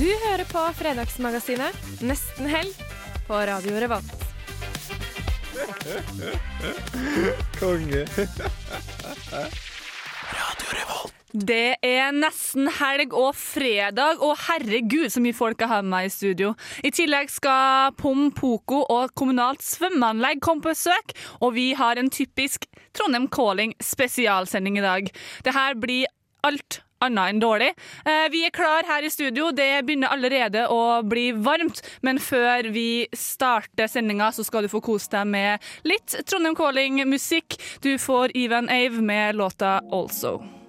Du hører på Fredagsmagasinet Nesten helg på Radio Revolt. Konge. Radio Revolt. Det er nesten helg og fredag, og herregud så mye folk jeg har med meg i studio. I tillegg skal Pom Poko og kommunalt svømmeanlegg komme på besøk, og vi har en typisk Trondheim Calling spesialsending i dag. Det her blir alt annet enn dårlig. Eh, Vi er klar her i studio, det begynner allerede å bli varmt, men før vi starter sendinga, så skal du få kose deg med litt Trondheim Calling-musikk. Du får Even Ave med låta Also.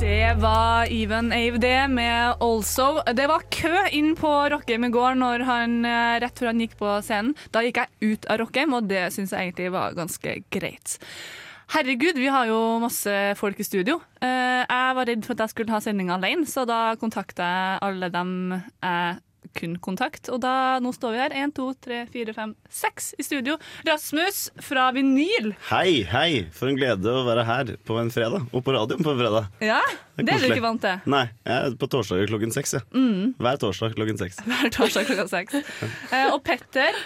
Det var Even Ave det med Also. Det var kø inn på Rockheim i går han, eh, rett før han gikk på scenen. Da gikk jeg ut av Rockheim, og det syns jeg egentlig var ganske greit. Herregud, vi har jo masse folk i studio. Eh, Jeg var redd for at jeg skulle ha sending alene, så da kontakta jeg alle dem jeg kunne kontakt. Og da, nå står vi her. Én, to, tre, fire, fem, seks i studio. Rasmus fra Vinyl. Hei, hei. For en glede å være her på en fredag. Og på radioen på en fredag. Ja, Det er det er du ikke vant til. Nei, jeg er på torsdager klokken seks. jeg. Mm. Hver torsdag klokken seks. Hver torsdag klokken seks. Eh, og Petter,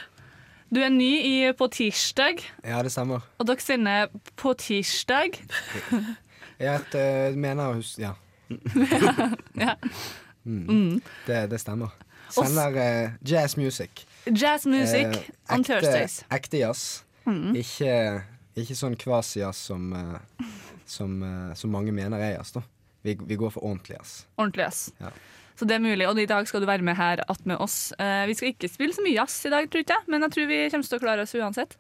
du er ny i, på tirsdag, Ja, det stemmer. og dere sender på tirsdag. Jeg heter, eh, mener å huske Ja. Ja. Mm. Det, det stemmer. Sender eh, jazz music. Jazz music Eh, on ekte, Thursdays. ekte jazz. Mm. Ikke, ikke sånn kvasijazz som, eh, som, eh, som mange mener er jazz. da vi, vi går for ordentlig jazz. Ordentlig jazz. Ja. Så det er mulig, og i dag skal du være med her att med oss. Eh, vi skal ikke spille så mye jazz i dag, tror jeg, men jeg tror vi kommer til å klare oss uansett.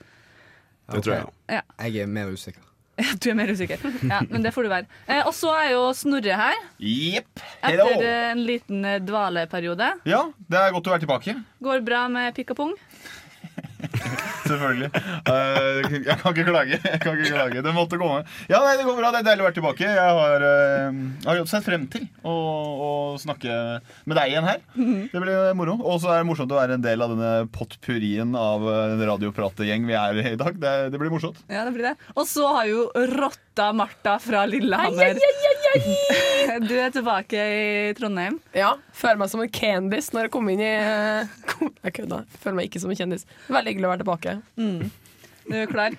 Det tror jeg. Ja. Jeg er mer usikker. Du er mer usikker. Ja, men det får du være. Eh, og så er jo Snorre her, Jepp. Etter en liten eh, dvaleperiode. Ja, det er godt å være tilbake. Går bra med pikk og pung? Selvfølgelig. Uh, jeg kan ikke klage. Jeg kan ikke klage. Det måtte komme. Ja, nei, Det går bra. Det er deilig å være tilbake. Jeg har, uh, har sett frem til å, å snakke med deg igjen her. Det blir moro. Og så er det morsomt å være en del av denne potpurrien av eh, en radioprategjeng vi er i dag. Det, det blir morsomt. Ja, det blir det. Og så har jo rotta Martha fra Lillehammer Du er tilbake i Trondheim. Ja, føler meg som en kendis når jeg kom inn i kom, Jeg kødda. Føler meg ikke som en kjendis. Veldig hyggelig å være tilbake. Du er klar?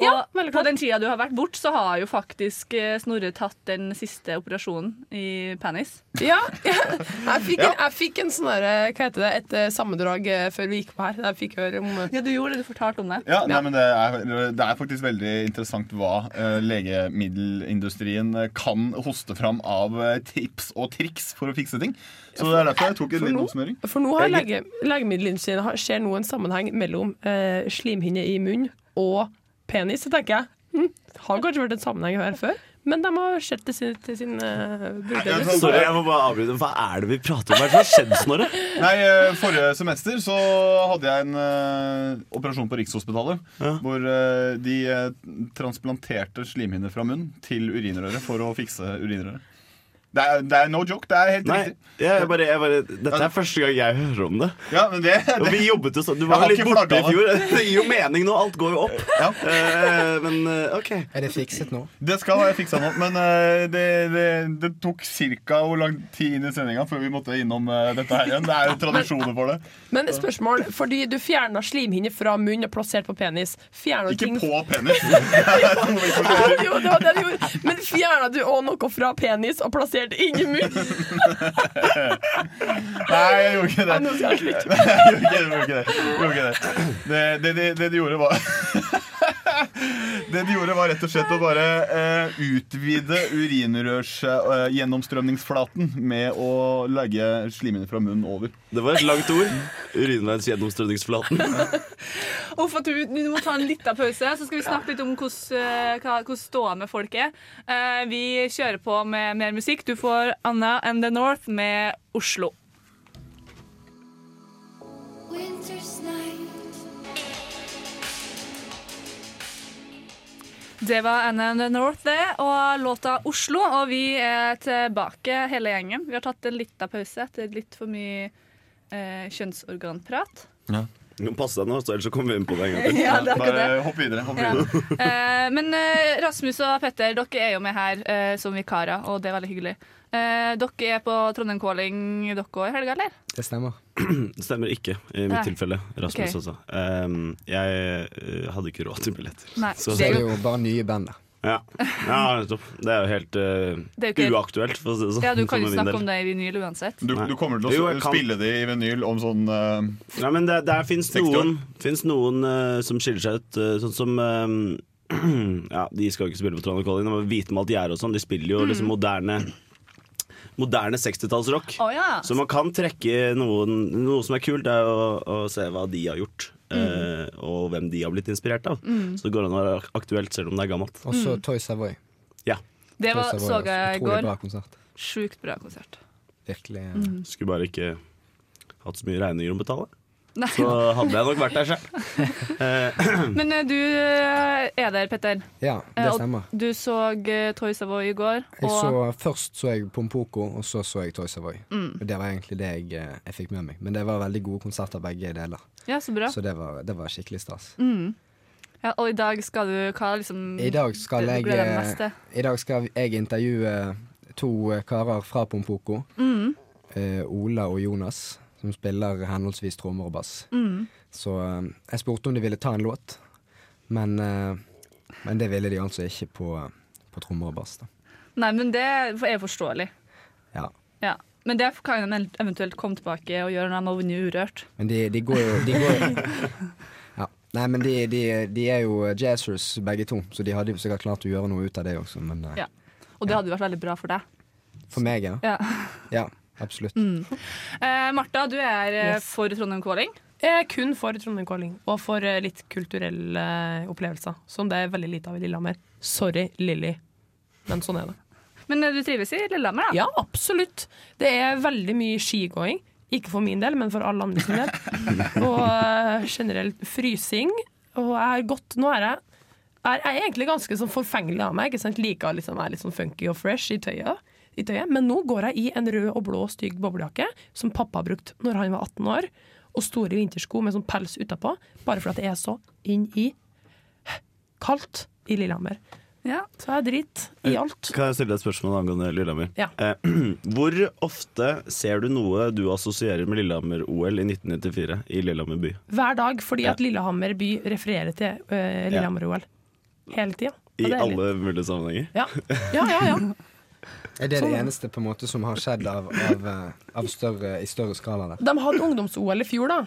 Ja, og på den tida du har vært bort, så har jo faktisk eh, Snorre tatt den siste operasjonen i penis. Ja, ja. Jeg, fikk en, jeg fikk en sånn derre Hva heter det? Et eh, sammendrag eh, før vi gikk på her. Jeg fikk høre om eh, Ja, du gjorde det. Du fortalte om det. Ja, nei, men det er, det er faktisk veldig interessant hva uh, legemiddelindustrien eh, kan hoste fram av eh, tips og triks for å fikse ting. Så det er derfor jeg tok en liten oppsummering. For nå har lege, legemiddelindustrien har- ser nå en sammenheng mellom uh, slimhinne i munnen og penis. Så tenker jeg hm, det har kanskje vært en sammenheng her før, men de har sett det til, til sin uh, brukere. Sorry, jeg må bare avbryte. Hva er det vi prater om? Hva er det har skjedd, Snorre? Nei, eh, Forrige semester så hadde jeg en uh, operasjon på Rikshospitalet. Ja. Hvor uh, de eh, transplanterte slimhinner fra munn til urinrøret for å fikse urinrøret. Det er, det er no joke. Det er helt Nei, riktig. jeg bare, jeg bare, dette er første gang jeg hører om det. Ja, men det, Og vi jobbet jo sånn. Du var jo litt borte i fjor. Det gir jo mening nå. Alt går jo opp. Ja. Uh, men eh, OK. Er det fikset nå? Det skal være fiksa nå, men uh, det, det, det tok ca. hvor lang tid inn i sendinga før vi måtte innom uh, dette her igjen. Det er jo tradisjoner for det. Men spørsmål, fordi du fjerna slimhinne fra munnen og plassert på penis. Fjerna du Ikke ting på penis. Det jo, det var det du gjorde. Men fjerna du òg noe fra penis og plasserte inni munnen? Nei, jeg gjorde ikke det. Nei, nå skal jeg slutte. Nei, jeg gjorde ikke det. Jeg gjorde ikke det. Det. Det, det, det, du gjorde, var Det de gjorde, var rett og slett å bare eh, utvide urinrørsgjennomstrømningsflaten med å legge slimene fra munnen over. Det var et langt ord. Urinveisgjennomstrømningsflaten. At du, du må ta en liten pause, så skal vi snakke litt om hvordan, eh, stående folk er. Eh, vi kjører på med mer musikk. Du får Anna and the North med Oslo. Det var Anna and the North, det, og låta Oslo. Og vi er tilbake, hele gjengen. Vi har tatt en liten pause etter litt for mye eh, kjønnsorganprat. Pass deg nå, så ellers så kommer vi inn på det en gang til. Ja, det er det. Bare hopp videre. Hopp Ja. Eh, men eh, Rasmus og Petter, dere er jo med her eh, som vikarer, og det er veldig hyggelig. Eh, dere er på Trondheim Calling dere òg i helga, eller? Det stemmer. Det stemmer ikke i mitt Nei. tilfelle. Rasmus okay. altså. Jeg eh, hadde ikke råd til billetter. Nei, Så- Så er jo bare nye band der. Ja, ja nettopp. Det er jo helt uh, er jo ikke- uaktuelt, for å si det sånn. Ja, Du kan jo snakke om det i vinyl uansett. Du, du kommer til å Jo, spille det i vinyl om sånn uh, Ja, men det, der fins noen, finnes noen uh, som skiller seg ut, sånn som Ja, de skal jo ikke spille på Trondheim Calling, men hvitmalt gjerde og sånn. De spiller jo liksom moderne Moderne 60-tallsrock. Oh, ja. Så man kan trekke noen Noe som er kult, er å, å se hva de har gjort. Eh, og hvem de har blitt inspirert av. Så det går an å være aktuelt selv om det er gammelt. Og så Toy Savoy. Ja, Det var, Savoy så jeg i går. bra konsert. Sjukt bra konsert. Virkelig. Skulle bare ikke hatt så mye regninger å betale. Nei. Så hadde jeg nok vært der selv. Men eh, du eh, er der, Petter. Ja, Eh, det og stemmer. Du så eh, Toy Savoy i går. Jeg Og så, først så jeg Pompoko, og så så jeg Toy Savoy. Mm. Det var egentlig det jeg, eh, jeg fikk med meg. Men det var veldig gode konserter begge deler. Ja, så bra. Så det var, det var skikkelig stas. Mm. Ja, og i dag skal du Hva liksom I dag skal jeg eh? I dag skal jeg intervjue to eh, karer fra Pompoko. Mm. Uh, Ola og Jonas, som spiller henholdsvis trommer og bass. Mm. Så eh, jeg spurte om de ville ta en låt, men, eh, men det ville de altså ikke på, på trommer og bass. da. Nei, men det er forståelig. Ja. Ja. Men det kan de eventuelt komme tilbake og gjøre når de har vunnet Urørt. Men de, de går jo de går, ja. Nei, men de, de, er jo jazzers begge to, så de hadde jo sikkert klart å gjøre noe ut av det også. Men eh, Ja. Og det hadde vært veldig bra for deg. for meg, ja. Ja. Ja, Mm. Eh, Martha, du er eh, Yes. for Trondheim Calling. Jeg er kun for Trondheim Calling, og for eh, litt kulturelle opplevelser. Som det er veldig lite av i Lillehammer. Sorry, Lilly. Men sånn er det. Men eh, du trives i Lillehammer, da? Ja, absolutt. Det er veldig mye skigåing. Ikke for min del, men for alle andre sin del. Og generelt frysing. Og jeg har gått Nå er jeg er, jeg er egentlig ganske sånn forfengelig av meg. Ikke sant? Liker å liksom være litt sånn funky og fresh i tøyet. I tøyet. Men nå går jeg i en rød og blå stygg boblejakke som pappa brukte når han var 18 år. Og store vintersko med sånn pels utapå. Bare fordi det er så inn i kaldt i Lillehammer. Ja. Så jeg driter i alt. Kan jeg stille deg et spørsmål angående Lillehammer? Ja. Eh, hvor ofte ser du noe du assosierer med Lillehammer-OL i 1994 i Lillehammer by? Hver dag, fordi Ja. at Lillehammer by refererer til uh, Lillehammer-OL. Hele tida. I alle mulige sammenhenger? Ja. ja, ja, ja. Er det Sånn. det eneste på en måte som har skjedd av, av, eh, av større, i større skala der? De hadde ungdoms-OL i fjor, da.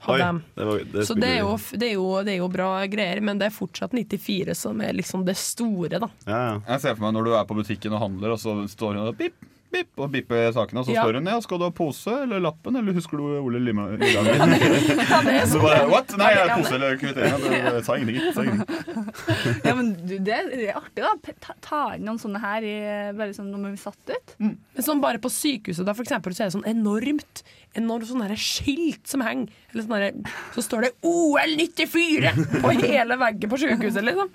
Hadde Oi, det var, det Så det er, jo, det, er jo, det er jo bra greier, men det er fortsatt 94 som er liksom det store, da. Ja, ja. Jeg ser for meg når du er på butikken og handler, og så står hun og bip, bip, og bippe sakene, og så Ja. spør hun ja, skal du ha pose eller lappen, eller husker du Ole Lima- Lillehammer? så bare what? Nei, jeg pose eller kvittering. Jeg bare sa ingenting. Ja, men du, det, det er artig, da. Ta, ta inn noen sånne her i, bare sånn når vi satt ut. Men sånn bare på sykehuset da, for eksempel, så er det sånn enormt Enormt sånn her skilt som henger. Eller sånn så står det OL 94 på hele veggen på sykehuset, liksom.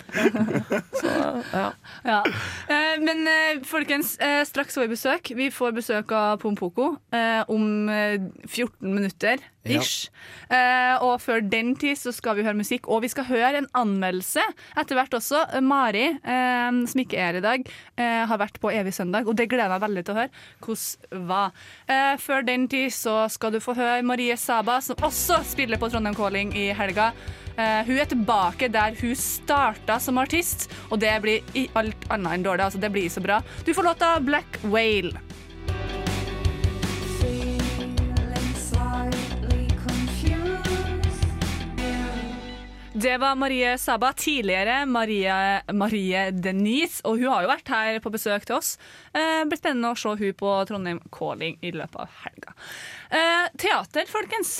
Så, ja. Ja. Eh, men eh, folkens, eh, straks får vi besøk. Vi får besøk av Pompoko eh, om eh, 14 minutter. Ja. Ish. Eh, og før den tid så skal vi høre musikk, og vi skal høre en anmeldelse etter hvert også. Eh, Mari, uh, som ikke er i dag, uh, har vært på Evig søndag, og det gleder jeg meg veldig til å høre hvordan var. Før den tid så skal du få høre Marie Saba, som også spiller på Trondheim Calling i helga. Hun er tilbake der hun starta som artist, og det blir i alt annet enn dårlig. Altså, det blir så bra. Du får låta Black Whale. Det var Marie Saba, tidligere Marie, Marie Denise, og hun har jo vært her på besøk til oss. Eh, blir spennende å se hun på Trondheim Calling i løpet av helga. Eh, teater, folkens.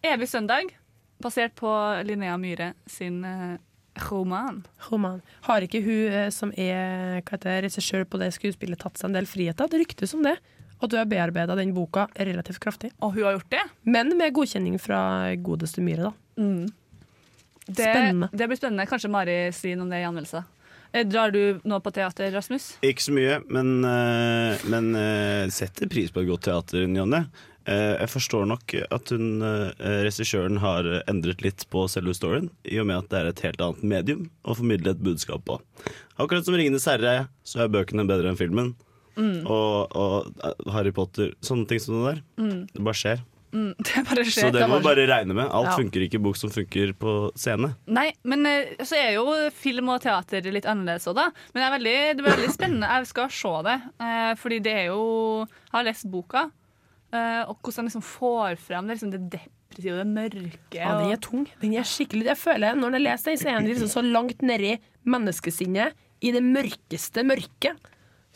Evig søndag, basert på Linnea Myhre sin eh, roman. Roman. Har ikke hun som er regissør på det skuespillet, tatt seg en del friheter? Det ryktes om det. At du har bearbeida den boka relativt kraftig. Og hun har gjort det? Men med godkjenning fra godeste Myhre, da. Det, Spennende. det blir spennende. Kanskje Mari sier noe om det i anmeldelser. Eh, Drar du nå på teater, Rasmus? Ikke så mye, men, eh, men eh, setter pris på et godt teater, Jonny. Eh, Jeg forstår nok at hun, regissøren har endret litt på selve storyen, i og med at det er et helt annet medium å formidle et budskap på. Akkurat som 'Ringenes herre' så er bøkene bedre enn filmen. Og, og eh, Harry Potter, sånne ting som det der. Det bare skjer. Mm, det bare Så skjer. det må vi bare regne med. Alt Ja. funker ikke i bok som funker på scene. Nei, men eh, så er jo film og teater litt annerledes òg, da. Men det er veldig, det blir veldig spennende. Jeg skal se det. eh, fordi det er jo Jeg har lest boka, eh, og hvordan han liksom får frem det, liksom det depressive, det mørke. Ja, den er tung. Den er skikkelig Jeg føler Når jeg leser den, så er den liksom så langt nedi menneskesinnet, i det mørkeste mørket,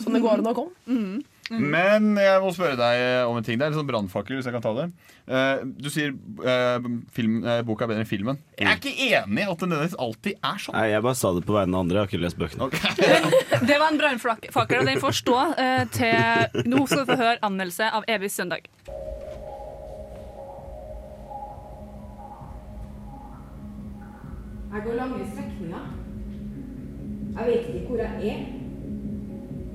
som det går an å komme. Men jeg må spørre deg om en ting. Det er litt sånn brannfakkel, hvis jeg kan ta det. Uh, du sier uh, film, uh, boka er bedre enn filmen. Jeg er ikke enig i at den nødvendigvis alltid er sånn. Nei, Jeg bare sa det på vegne av andre. Jeg har ikke lest bøkene. det var en brannfakkel, og den får stå eh, til Nå skal du få høre anmeldelse av Evig søndag. Jeg går lange strekninger. Jeg vet ikke hvor jeg er.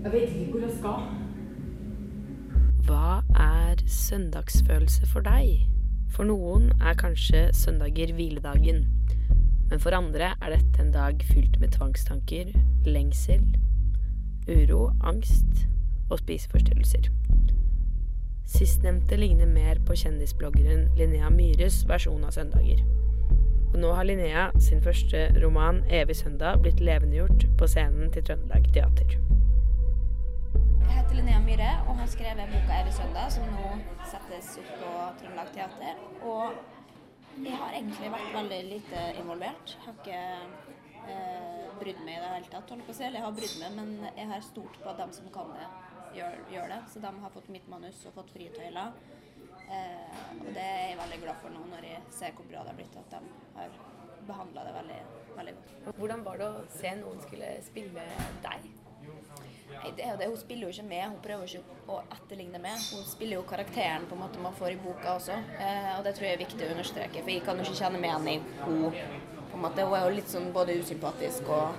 Jeg vet ikke hvor jeg skal. Hva er søndagsfølelse for deg? For noen er kanskje søndager hviledagen. Men for andre er dette en dag fylt med tvangstanker, lengsel, uro, angst og spiseforstyrrelser. Sistnevnte ligner mer på kjendisbloggeren Linnea Myhres versjon av søndager. Og nå har Linnea sin første roman 'Evig søndag' blitt levendegjort på scenen til Trøndelag Teater. Jeg heter Linnea Myhre og har skrevet boka 'Evig søndag', som nå settes opp på Trøndelag Teater. Og jeg har egentlig vært veldig lite involvert. Jeg har ikke eh, brydd meg i det hele tatt. holdt på å si. Eller jeg har brydd meg, men jeg har stolt på at de som kan det, gjør, gjør det. Så de har fått mitt manus og fått fritøyler. Eh, og det er jeg veldig glad for nå, når jeg ser hvor bra det har blitt. At de har behandla det veldig, veldig godt. Hvordan var det å se noen skulle spille deg? Det er jo det. Hun spiller jo ikke med, hun prøver ikke å etterligne med. Hun spiller jo karakteren på en måte man får i boka også, eh, og det tror jeg er viktig å understreke. For jeg kan jo ikke kjenne meg igjen i måte. Hun er jo litt sånn både usympatisk og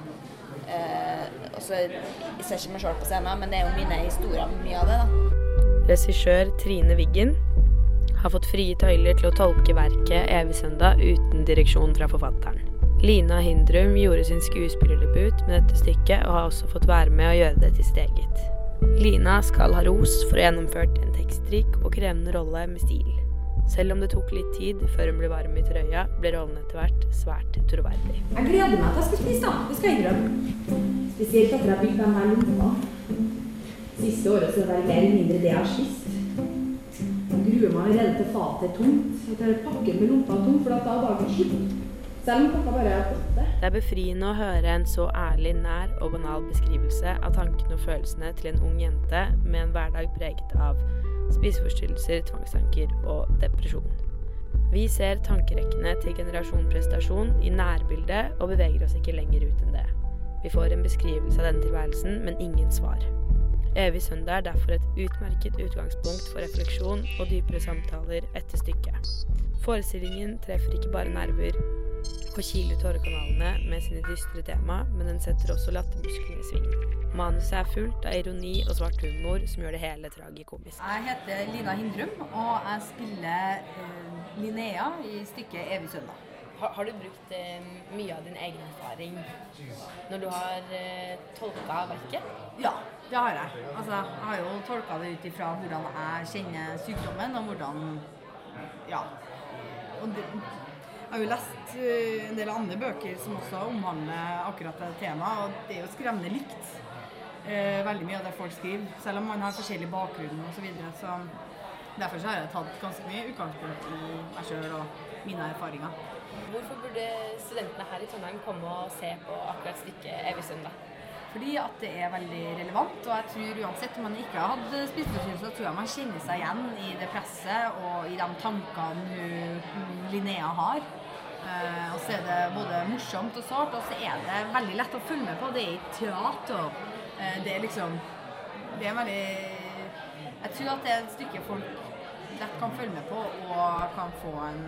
eh, også, Jeg ser ikke meg sjøl på scenen, men det er jo mine historier, mye av det, da. Regissør Trine Wiggen har fått frie tøyler til å tolke verket 'Evig søndag' uten direksjon fra forfatteren. Lina Hindrum gjorde sin skuespillerdebut med dette stykket, og har også fått være med å gjøre det til sitt eget. Lina skal ha ros for å ha gjennomført en tekstrik og krevende rolle med stil. Selv om det tok litt tid før hun ble varm i trøya, ble rollen etter hvert svært troverdig. Jeg gleder meg til jeg skal spise, da. Det skal jeg innrømme. Spesielt etter at jeg har bygd den der lomma. Siste året så var det mer eller mindre det jeg har spist. Jeg gruer meg allerede til fatet er tomt. At jeg pakker med lompa tom, for da er dagen slutt. Selv om klokka bare er åtte. Det er befriende å høre en så ærlig, nær og banal beskrivelse av tankene og følelsene til en ung jente med en hverdag preget av spiseforstyrrelser, tvangstanker og depresjon. Vi ser tankerekkene til generasjon prestasjon i nærbildet og beveger oss ikke lenger ut enn det. Vi får en beskrivelse av denne tilværelsen, men ingen svar. Evig søndag er derfor et utmerket utgangspunkt for refleksjon og dypere samtaler etter stykket. Forestillingen treffer ikke bare nerver og kiler tårekanalene med sine dystre tema, men den setter også lattermusklene i sving. Manuset er fullt av ironi og svart humor som gjør det hele tragikomisk. Jeg heter Lina Hindrum, og jeg spiller uh, Linnea i stykket 'Evig søndag'. Har, har du brukt uh, mye av din egen erfaring når du har uh, tolka verket? Ja, det har jeg. Altså, jeg har jo tolka det ut ifra hvordan jeg kjenner sykdommen, og hvordan Ja. Og det, jeg har jo lest eh, en del andre bøker som også omhandler akkurat det temaet, og det er jo skremmende likt. eh, veldig mye av det folk skriver, selv om man har forskjellig bakgrunn osv. Så, videre, så Derfor så har jeg tatt ganske mye utgangspunkt i meg sjøl og mine erfaringer. Hvorfor burde studentene her i Trondheim komme og se på akkurat stykket Evig søndag? Fordi at det er veldig relevant, og jeg tror uansett om man ikke har hatt spiseforstyrrelse, så tror jeg man kjenner seg igjen i det presset og i de tankene hun, Linnea har. Eh, og så er det både morsomt og sårt, og så er det veldig lett å følge med på. Det er i teater. Eh, det er liksom Det er veldig Jeg tror at det er et stykke folk lett kan følge med på og kan få en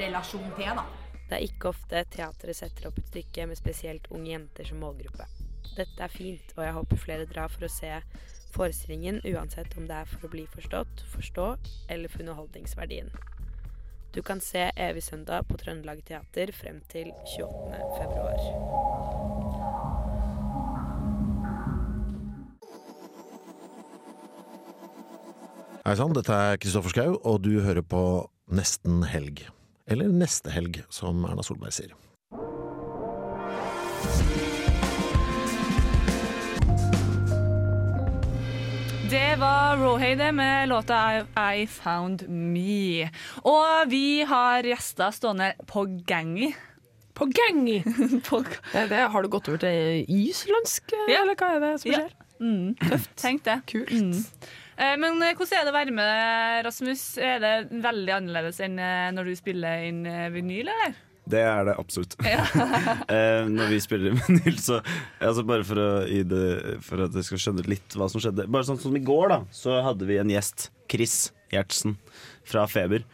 relasjon til, da. Det er ikke ofte teatret setter opp et stykke med spesielt unge jenter som målgruppe. Dette er fint, og jeg håper flere drar for å se forestillingen, uansett om det er for å bli forstått, forstå eller for underholdningsverdien. Du kan se Evig søndag på Trøndelag Teater frem til 28. februar. Hei sann, dette er Kristoffer Schau, og du hører på Nesten helg. Eller Neste helg, som Erna Solberg sier. Det var Rawhade med låta I, I Found Me. Og vi har gjester stående på gangi. På gangi? på, det, det, har du gått over til islandsk, eller hva er det som Ja. skjer? Mm, tøft. Tenk det. Mm. Eh, Men eh, hvordan er det å være med, Rasmus? Er det veldig annerledes enn eh, når du spiller inn eh, vinyl, eller? Det er det absolutt. eh, når vi spiller i vinyl, så altså Bare for, å, i det, for at jeg skal skjønne litt hva som skjedde. Bare sånn som i går, da, så hadde vi en gjest, Chris Gjertsen fra Feber.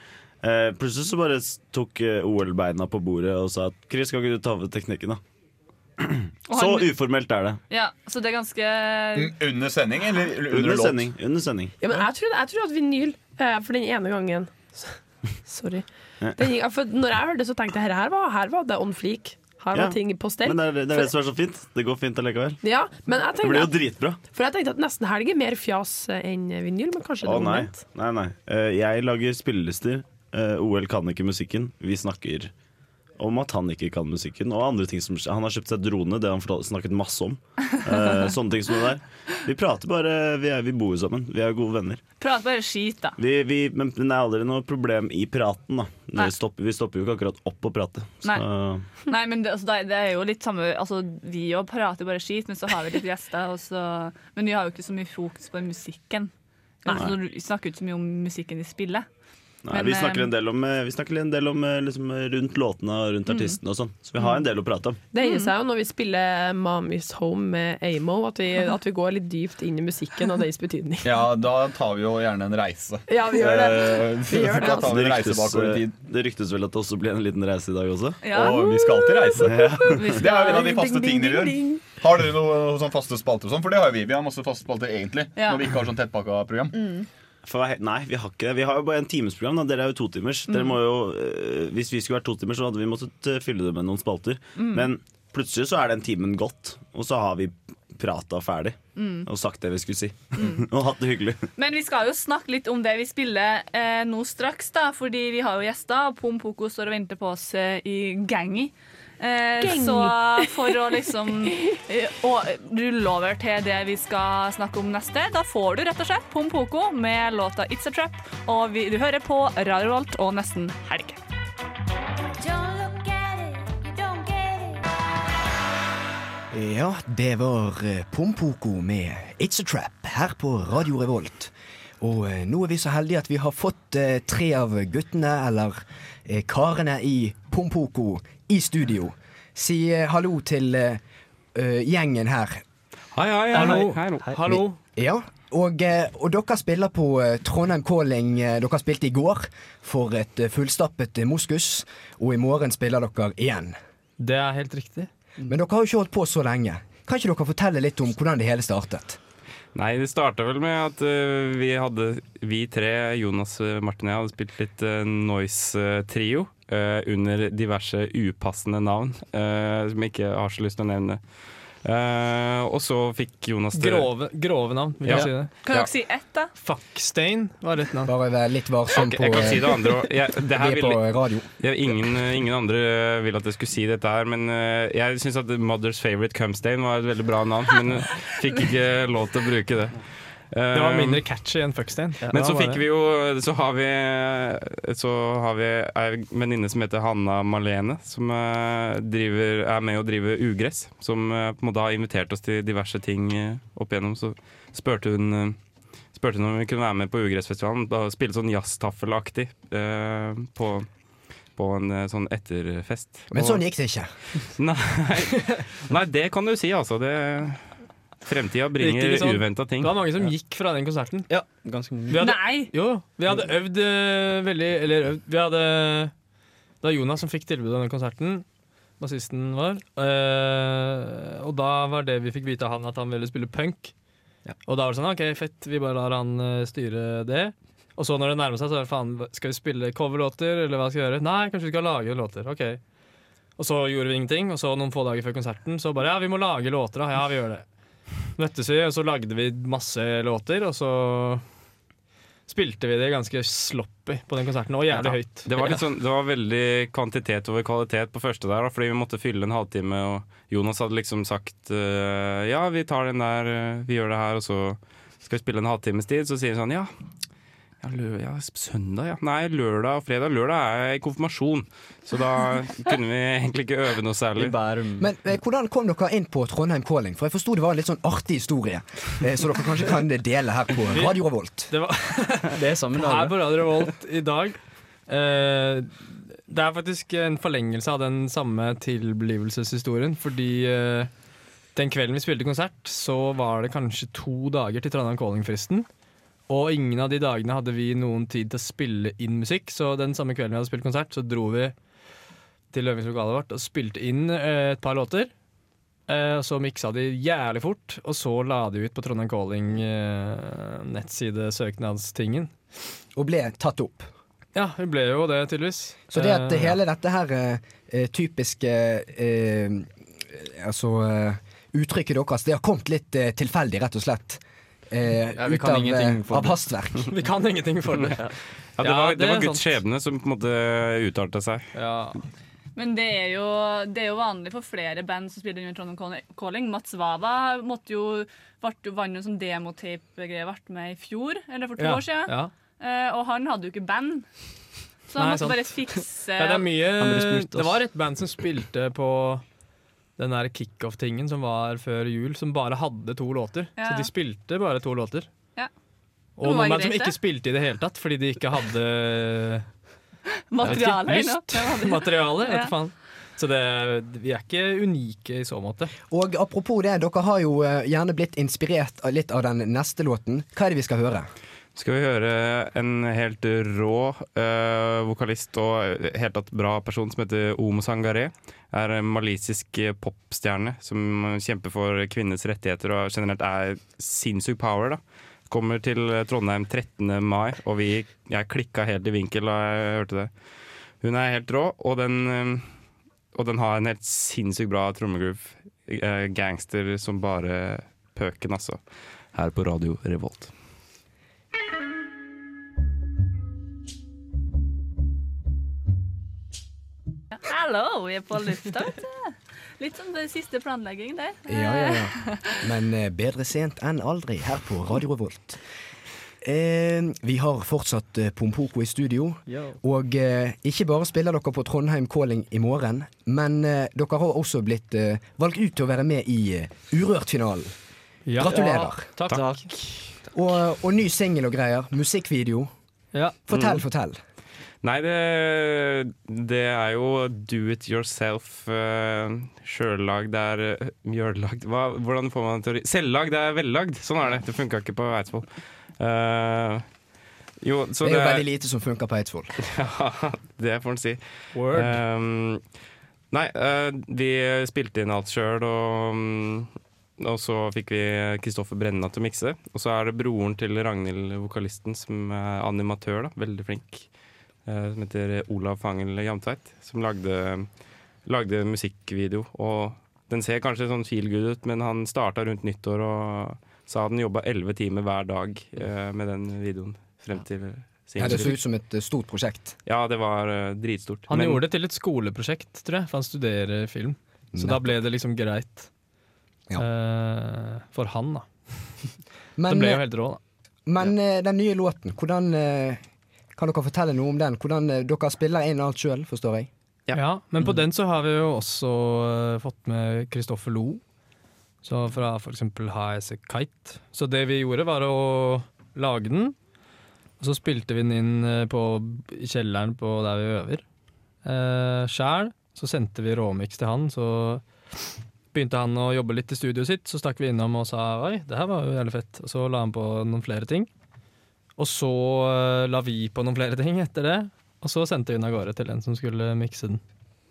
Eh, plutselig så bare tok eh, OL-beina på bordet og sa at Chris, kan ikke du ta over teknikken, da? Så uformelt er det. Ja, så det er ganske Under sending, eller under, Under låt? sending. Under sending. Ja, men jeg tror, jeg tror at vinyl, eh, for den ene gangen Sorry. Den, for når jeg hørte det, så tenkte jeg her, her, var, her var det on fleak. Her var Ja. ting på stell. Men det er det, er det som er så fint. Det går fint allikevel. ja, Det blir jo dritbra. for jeg tenkte at nesten helg er mer fjas eh, enn vinyl, men kanskje det Å er nei. omvendt. nei, nei. Eh, jeg lager spillelister. Eh, OL kan ikke musikken. Vi snakker om at han ikke kan musikken, og andre ting som Han har kjøpt seg drone, det har han fortalt- snakket masse om. Eh, sånne ting som det der. Vi prater bare Vi, er, vi bor jo sammen. Vi er gode venner. Prat bare skit, da. Vi, vi, men det er aldri noe problem i praten, da. Vi stopper, vi stopper jo ikke akkurat opp å prate. Så, Nei, men det, altså, det, er jo litt samme altså, Vi òg prater bare skit, men så har vi litt gjester. Så, men vi har jo ikke så mye fokus på musikken. Nei. Altså, vi snakker jo ikke så mye om musikken de spillet. Nei, Men, vi snakker eh, en del om, eh, vi en del om eh, liksom, eh, rundt låtene og rundt Mm. artistene og sånn. Så vi har en del å prate om. Det gir seg jo når vi spiller Mommy's Home med Amo, at vi, at vi går litt dypt inn i musikken og deres betydning. Ja, da tar vi jo gjerne en reise. Ja, vi gjør det. Eh, Vi gjør det, Da tar vi en reise ryktes, bakover i tid. eh, det ryktes vel at det også blir en liten reise i dag også? Ja. Og vi skal alltid reise. Ja. Det er jo en av de faste tingene vi gjør. Har dere noen sånn faste spalter og sånn? For det har jo vi. Vi har masse faste spalter egentlig. Ja. Når vi ikke har sånn tettpakka program. For, nei, vi har ikke det. Vi har jo bare en timesprogram. Da. Dere er jo totimers. timers. Mm. jo, eh, hvis vi skulle vært totimers, så hadde vi måttet eh, fylle det med noen spalter. Mm. Men plutselig så er den timen gått, og så har vi prata ferdig. Mm. Og sagt det vi skulle si. og hatt det hyggelig. Men vi skal jo snakke litt om det vi spiller eh, nå straks, da, fordi vi har jo gjester. og Pom Poko står og venter på oss eh, i gangi. Eh, så for å liksom eh, rulle over til det vi skal snakke om neste, da får du rett og slett Pom Poko med låta It's a Trap. Og vi, du hører på Radio Volt og Nesten Helg. Ja, det var eh, Pompoko med It's a Trap her på Radio Revolt. Og eh, nå er vi så heldige at vi har fått eh, tre av guttene, eller eh, karene i Pompoko, i studio. Si eh, hallo til eh, eh, gjengen her. Hei, hei, Hallo. hei, hei. Hallo. Vi- Ja, og, og dere spiller på Trondheim Calling. Dere spilte i går for et fullstappet moskus, og i morgen spiller dere igjen. Det er helt riktig. Men dere har jo ikke holdt på så lenge. Kan ikke dere fortelle litt om hvordan det hele startet? Nei, det starta vel med at vi hadde Vi tre, Jonas, Martin og jeg, hadde spilt litt uh, Noise-trio. Eh, under diverse upassende navn, eh, som jeg ikke har så lyst til å nevne. Uh, og så fikk Jonas det Grove, grove navn, vil Ja. jeg si det. Kan dere si ett, da? Fuckstein var et navn. Bare vær litt varsom på jeg kan si det andre òg. Vi er på radio. ingen, ingen andre ville vil at jeg skulle si dette her, men jeg syns at Mother's Favorite Cumstein var et veldig bra navn, men fikk ikke lov til å bruke det. Det var mindre catchy enn Fuckstein. Men så fikk vi jo Så har vi, så har vi ei venninne som heter Hanna Malene, som eh, driver, er med og driver Ugress. Som eh, på en måte har invitert oss til diverse ting eh, opp igjennom. Så spurte hun Spurte hun om vi kunne være med på Ugressfestivalen. Da Spille sånn jazztaffelaktig eh, på, på en sånn etterfest. Men sånn gikk det ikke. Nei, nei, det kan du si, altså. Det, fremtida bringer sånn. uventa ting. Det var mange som gikk fra den konserten. Ja, ganske mange. Vi hadde, Nei! Jo, vi hadde øvd eh, veldig Eller øvd Vi hadde Det var Jonas som fikk tilbud denne den konserten. Bassisten vår. Øh, og da var det vi fikk vite av han, at han ville spille punk. Og da var det sånn OK, fett, vi bare lar han eh, styre det. Og så når det nærmer seg, så er det faen, skal vi spille coverlåter, eller hva skal vi gjøre? Nei, kanskje vi skal lage låter. OK. Og så gjorde vi ingenting, og så noen få dager før konserten så bare ja, vi må lage låter, da. Ja, vi gjør det. Møttes vi, og så lagde vi masse låter, og så spilte vi det ganske sloppy på den konserten, og jævlig høyt. Det var, sånn, det var veldig kvantitet over kvalitet på første der, fordi vi måtte fylle en halvtime. Og Jonas hadde liksom sagt eh, ja, vi tar den der, eh, vi gjør det her, og så skal vi spille en halvtimes tid. Så sier han sånn ja, ja, lø, ja, søndag, ja. Nei, lørdag og fredag. Lørdag er konfirmasjon, så da kunne vi egentlig ikke øve noe særlig. Men eh, hvordan kom dere inn på Trondheim Calling? For jeg forsto det var en litt sånn artig historie. Eh, så dere kanskje kan dele her på Radio Revolt. Det, var det er samme dag, Her på Radio Revolt i dag. eh, det er faktisk en forlengelse av den samme tilblivelseshistorien. Fordi eh, den kvelden vi spilte konsert, så var det kanskje to dager til Trondheim Calling-fristen. Og ingen av de dagene hadde vi noen tid til å spille inn musikk. Så den samme kvelden vi hadde spilt konsert, så dro vi til øvingslokalet vårt og spilte inn eh, et par låter. Eh, så miksa de jævlig fort, og så la de ut på Trondheim Calling eh, nettside-søknadstingen. Og ble tatt opp. Ja, vi ble jo det, tydeligvis. Så det at Eh, hele dette her eh, eh, typiske Altså uttrykket deres, det har kommet litt tilfeldig, rett og slett. Eh, Ja, vi ut av, ingenting eh, av hastverk. Vi kan ingenting for det. Ja, det Ja, var, det det var Guds sant. skjebne som på en måte uttalte seg. Men det er, jo, det er jo vanlig for flere band som spiller under Trondheim Calling-. Mats Vava måtte jo, vart jo vant en sånn demotape-greie ble med i fjor, eller for to Ja, år siden. ja. Eh, og han hadde jo ikke band. Så han Nei, måtte sant. bare fikse Ja, det, er mye, det var et band som spilte på den der kickoff-tingen som var før jul, som bare hadde to låter. Ja. Så de spilte bare to låter. Ja. Og noen band som ikke det. spilte i det hele tatt, fordi de ikke hadde Materiale, ikke, lyst. Materiale, vet Ja. faen. Så det, vi er ikke unike i så måte. Og apropos det, dere har jo eh, gjerne blitt inspirert av litt av den neste låten. Hva er det vi skal høre? Skal vi høre en helt rå uh, vokalist og helt tatt bra person som heter Omo Sangaré. Er en malisisk eh, popstjerne som kjemper for kvinners rettigheter og generelt er sinnssyk power. da. Kommer til Trondheim 13. mai, og vi, jeg klikka helt i vinkel da jeg hørte det. Hun er helt rå, og den, eh, og den har en helt sinnssykt bra trommegroove. Eh, Gangster som bare pøken, altså. Her på Radio Revolt. Hallo, vi er på lufta, vet du. Litt som det siste planlegging der. Ja, ja, ja. Men eh, bedre sent enn aldri her på Radio Revolt. Eh, vi har fortsatt eh, Pompoko i studio. Yo. Og eh, ikke bare spiller dere på Trondheim Calling i morgen, men eh, dere har også blitt eh, valgt ut til å være med i Urørt-finalen. Ja. Gratulerer. Ja, takk. Takk. Og, og ny singel og greier. Musikkvideo. Ja. Fortell, Mm. fortell. Nei, det, det er jo do it yourself. Uh, Sjøllagd er uh, mjøllagd Hva, Hvordan får man det til å Selvlagd er vellagd. Sånn er det. Det funka ikke på Eidsvoll. Uh, jo, så det er jo veldig lite som funker på Eidsvoll. ja, det får en si. Word. Um, nei, uh, vi spilte inn alt sjøl, og, um, og så fikk vi Kristoffer Brenna til å mikse. Og så er det broren til Ragnhild, vokalisten, som er animatør. da, Veldig flink. Eh, som heter Olav Fangel Jamtveit. Som lagde, lagde musikkvideo. Og den ser kanskje sånn feel good ut, men han starta rundt nyttår og sa han jobba elleve timer hver dag eh, med den videoen frem til Ja, det så ut som et eh, stort prosjekt. ja, det var dritstort. Han Men- gjorde det til et skoleprosjekt, tror jeg, for han studerer film. Så da ble det liksom greit. Ja. Uh, for han, da. Men, det ble jo helt rå, da. Men eh, den nye låten, hvordan eh, Kan dere fortelle noe om den? Hvordan eh, Dere spiller inn alt sjøl, forstår jeg? Ja. Men Mm. på den så har vi jo også eh, fått med Kristoffer Lo. Så fra for eksempel HS Kite. Så det vi gjorde var å lage den, og så spilte vi den inn eh, på, i kjelleren på der vi øver. Eh, Sjæl. Så sendte vi råmiks til han, så begynte han å jobbe litt i studioet sitt. Så stakk vi innom og sa oi, det her var jo jævlig fett. Og så la han på noen flere ting. Og så eh, la vi på noen flere ting etter det. Og så sendte vi den av gårde til en som skulle mikse den.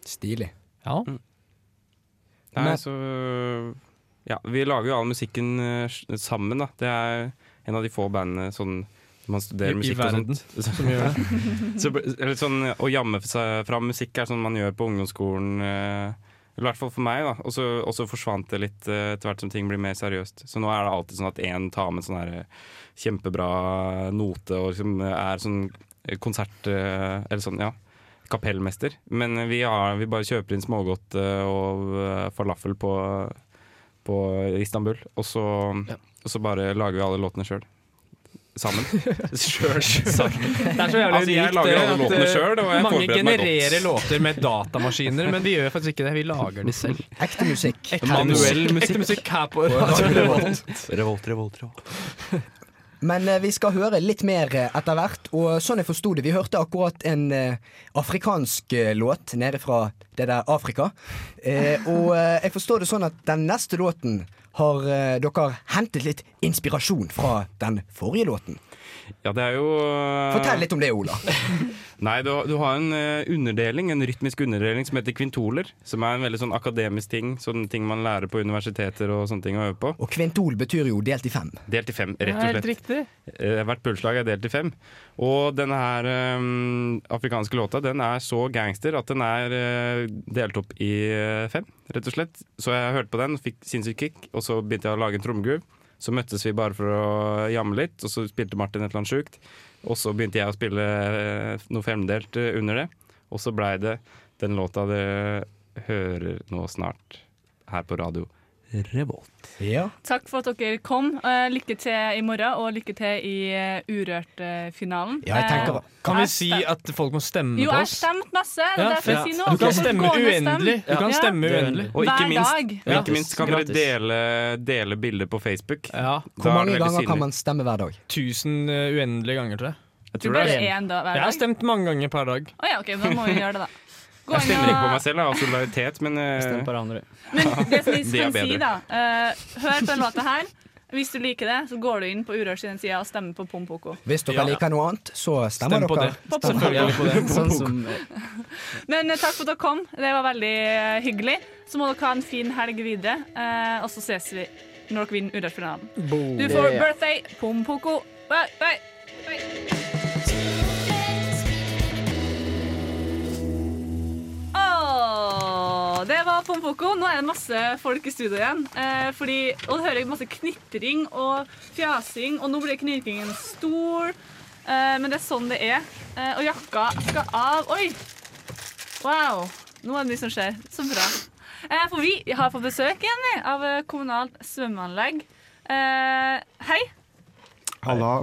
Stilig. Ja. Nei, Men- så Ja, vi lager jo all musikken eh, sammen, da. Det er en av de få bandene sånn man studerer studerer i musikk verden og sånt. som gjør det. så, eller sånn, å jamme seg fram musikk er sånn man gjør på ungdomsskolen. eh, Eller i hvert fall for meg, da. Og så forsvant det litt eh, etter hvert som ting blir mer seriøst. Så nå er det alltid sånn at én tar med sånn her eh, kjempebra note og liksom er sånn eh, konsert... eh, Eller sånn, ja. Kapellmester. Men eh, vi, har, vi bare kjøper inn smågodt eh, og eh, falafel på, på Istanbul. Og så, og så bare lager vi alle låtene sjøl. Sammen. Sjøl. Det er så jævlig Altså, jeg lager alle låtene sjøl. selv, mange forbereder meg godt. genererer låter med datamaskiner, men vi gjør faktisk ikke det. Vi lager de selv. Ekte musikk. Ekte Manuell musikk. musikk. Ekte musikk her på Revolt. Revolt, revolt, revolt. Men eh, vi skal høre litt mer eh, etter hvert. Og sånn jeg forsto det, vi hørte akkurat en eh, afrikansk låt nede fra det der Afrika. Og jeg forstår det sånn at den neste låten har dere hentet litt inspirasjon fra den forrige låten. Ja, det er jo eh, Fortell litt om det, Ola. Nei, du, du har en eh, underdeling, en rytmisk underdeling som heter kvintoler. Som er en veldig sånn akademisk ting. sånn ting man lærer på universiteter og sånne ting å øve på. Og kvintol betyr jo delt i fem. Delt i fem, rett og slett. Helt riktig. Eh, Hvert pulsslag er delt i fem. Og denne her um, afrikanske låta den er så gangster at den er uh, delt opp i fem, rett og slett. Så jeg hørte på den, fikk sinnssykt kick, og så begynte jeg å lage en trommegroove. Så møttes vi bare for å jamme litt, og så spilte Martin et eller annet sjukt. Og så begynte jeg å spille eh, noe femdelt eh, under det. Og så blei det den låta dere hører nå snart her på radio Revolt. Ja. Takk for at dere kom. Eh, lykke til i morgen, og lykke til i uh, Urørt-finalen. Kan vi si at folk må stemme Jo, på jeg oss? stemte masse. Det Ja, er derfor jeg ja. sier noe. Du kan stemme uendelig. Du kan stemme uendelig. Og ikke minst, dag. og ikke minst kan dere dele, dele bilder på Facebook. Ja. Hvor mange ganger kan man stemme hver dag? Tusen uendelige ganger, tror jeg. Jeg Du bare én dag hver dag. Jeg har stemt mange ganger per dag. Oh, ja, ok, da må vi gjøre det, da. Jeg stemmer ikke på meg selv, jeg har solidaritet, men eh, Stem på hverandre. Men det som vi Det kan si, da uh, Hør på den låta her. Hvis du liker det, så går du inn på Urørs side og stemmer på Pompoko. Hvis dere liker noe annet, så stemmer Stem på dere. det. Stem Selvfølgelig på det. Sånn som Men eh, takk for at dere kom. Det var veldig hyggelig. Så må dere ha en fin helg videre, eh, og så ses vi når dere vinner Urørsfinalen. Du får birthday Pompoko. Bye, bye. Det var Pompoko. Nå er det masse folk i studio igjen. Eh, fordi, og du hører masse knitring og fjasing, og nå blir knirkingen stor. Eh, men det er sånn det er. Eh, og jakka skal av. Oi! Wow. Nå er det mye som skjer. Så bra. Eh, for vi har fått besøk igjen vi, av eh, kommunalt svømmeanlegg. Eh, hei. Halla.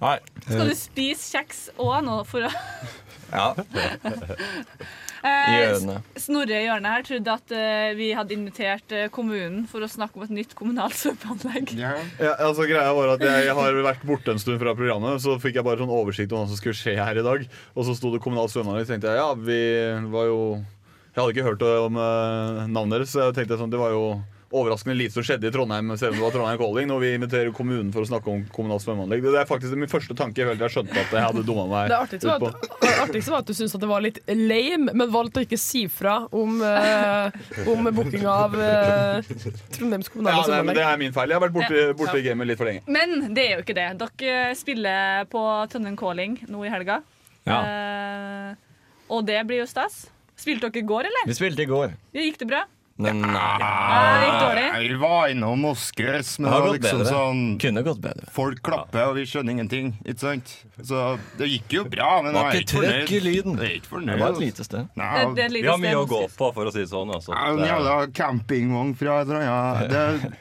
Hei. Skal du spise kjeks òg nå for å Ja. Eh. Snorre i hjørnet her trodde at eh, vi hadde invitert eh, kommunen for å snakke om et nytt kommunalt svømmeanlegg. Ja, altså Greia var at Jeg har vært borte en stund fra programmet, så fikk jeg bare sånn oversikt om hva som skulle skje her i dag. Og så sto det kommunalt svømmeanlegg, så tenkte jeg ja, vi var jo Jeg hadde ikke hørt om eh, navnet deres, så jeg tenkte sånn, det var jo overraskende lite som skjedde i Trondheim selv om det var Trondheim Calling, når vi inviterer kommunen for å snakke om kommunalt svømmeanlegg. Det er faktisk min første tanke. Jeg følte jeg skjønte at jeg hadde dumma meg Det artigste var, artigste var at du syntes at det var litt lame, men valgte å ikke si fra om, uh, om booking av uh, Trondheims Ja, kommunale det, er- svømmeanlegg. det er min feil. Jeg har vært borte, borte i gamet litt for lenge. Men det er jo ikke det. Dere spiller på Trondheim Calling nå i helga. Eh, og det blir jo stas. Spilte dere i går, eller? Vi spilte i går. Det gikk det bra? Men nei. det gikk dårlig. Jeg var innom Oscars, men Det har var gått liksom bedre. sånn Kunne gått bedre. Folk klapper, og vi skjønner ingenting. Ikke sant? Så det gikk jo bra, men Var jeg er ikke ikke trøkk i lyden. Jeg er ikke fornøyd. Det var et lite sted. Nei, Det- det er et lite Vi har mye sted, å gå på, for å si det sånn. Altså. Ja, En er- jævla campingvogn fra et eller annet Det,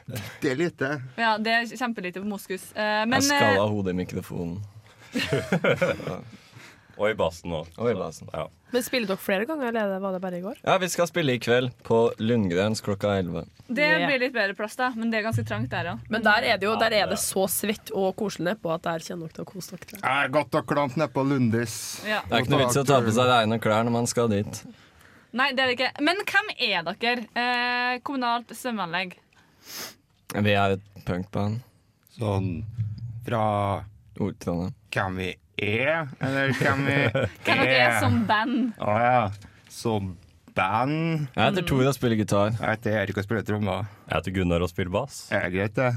det er lite. Ja, det er kjempelite på moskus. Eh, men Jeg eh, skalla hodet i mikrofonen. Og i bassen òg. Og i bassen. Ja. Men spiller dere flere ganger, eller var det bare i går? ja, vi skal spille i kveld på Lundgrens klokka 11. det blir litt bedre plass, da. Men det er ganske trangt der òg. Men der er det jo der er det så svett og koselig nedpå at der kjenner dere til å kose dere. Det er godt og klamt nedpå Lundis. Ja. Det er ikke noe vits i å ta på seg rene klær når man skal dit. Nei, det er det ikke. Men hvem er dere? Eh, kommunalt svømmeanlegg. Vi er et punkband. Sånn fra Nord-Trondheim. Kan vi er, eller hvem vi er. Hvem dere er som band. Å ja. Som band. Jeg heter Tor og spiller gitar. Jeg heter Erik og spiller trommer. Jeg heter Gunnar og spiller bass. Det er greit, det.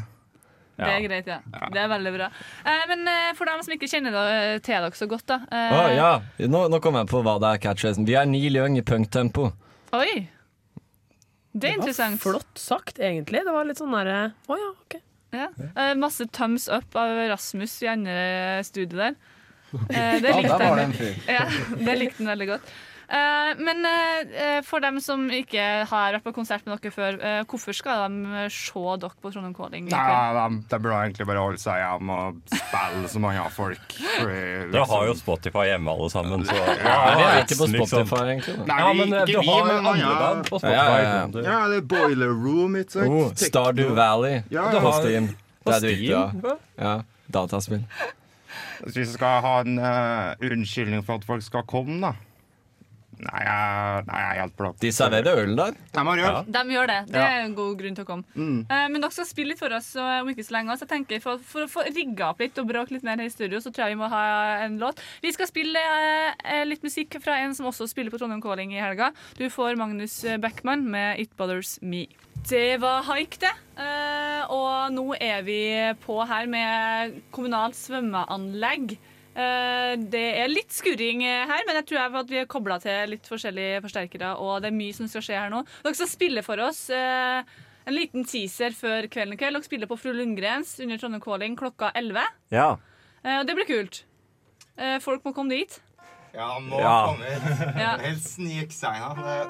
Det er greit, ja. Det er veldig bra. Eh, men eh, for dem som ikke kjenner dere, til dere så godt, da. eh, oh, ja, nå, nå kom jeg på hva det er catchphrasen. Vi er Neil Young i punktempo. Oi! Det er interessant. Flott sagt, egentlig. Det var litt sånn derre Å ja, OK. Ja. Eh, masse thumbs up av Rasmus i andre studiet der. Eh, det Ja, likte der var han. det en fyr. Ja, det likte han veldig godt. Eh, men eh, for dem som ikke har vært på konsert med dere før, eh, hvorfor skal de se dere på Trondheim Calling? Nei, de, de burde egentlig bare holde seg hjemme og spille så mange av folk. Dere har jo Spotify hjemme alle sammen, så Ja, vi er ikke på liksom. Spotify, egentlig. Nei, Ja, men, ikke du vi, har men andre band på Spotify. Ja, ja, ja. Ja, det er Boiler Room, ikke sant? Oh, Stardew Valley Ja, på ja. Steam. Det er du ikke, ja. Ja, dataspill. Hvis vi skal ha en uh, unnskyldning for at folk skal komme, da Nei, jeg, nei, jeg er helt blakk. De serverer øl der. De har øl. De gjør det. Det er en god grunn til å komme. Mm. Uh, men dere skal spille litt for oss om ikke så lenge. Så jeg tenker For, for å få rigga opp litt og bråke litt mer her i studio, så tror jeg vi må ha en låt. Vi skal spille uh, litt musikk fra en som også spiller på Trondheim Calling i helga. Du får Magnus Backman med 'It Bothers Me'. Det var haik, det. Eh, og nå er vi på her med kommunalt svømmeanlegg. Eh, det er litt skurring her, men jeg tror at vi er kobla til litt forskjellige forsterkere. Og det er mye som skal skje her nå. Dere skal spille for oss eh, en liten teaser før kvelden i kveld. Dere spiller på Fru Lundgrens under Trondheim Calling klokka 11. Ja. Det blir kult. Folk må komme dit. Ja, han må Ja. komme hit. Ja. Helst da.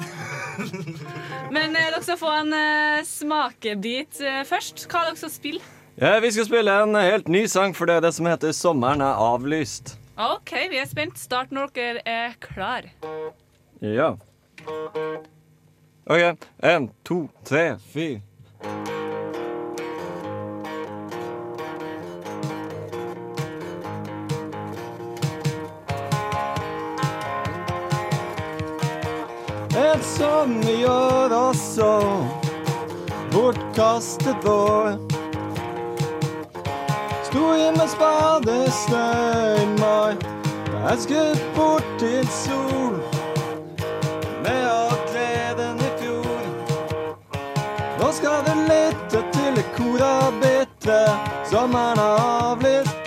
Men eh, dere skal få en eh, smakebit eh, først. Hva er dere skal spille? Ja, vi skal spille en helt ny sang for det, er det som heter 'Sommeren er avlyst'. OK, vi er spent. Start når dere er klar. Ja. OK. En, to, tre, fire. Et gjør også bortkastet vår. Sto i med spade mai. Jeg skutt bort til sol med all gleden i fjor. Nå skal du lytte til det kor av bitre. Sommeren har avlyst.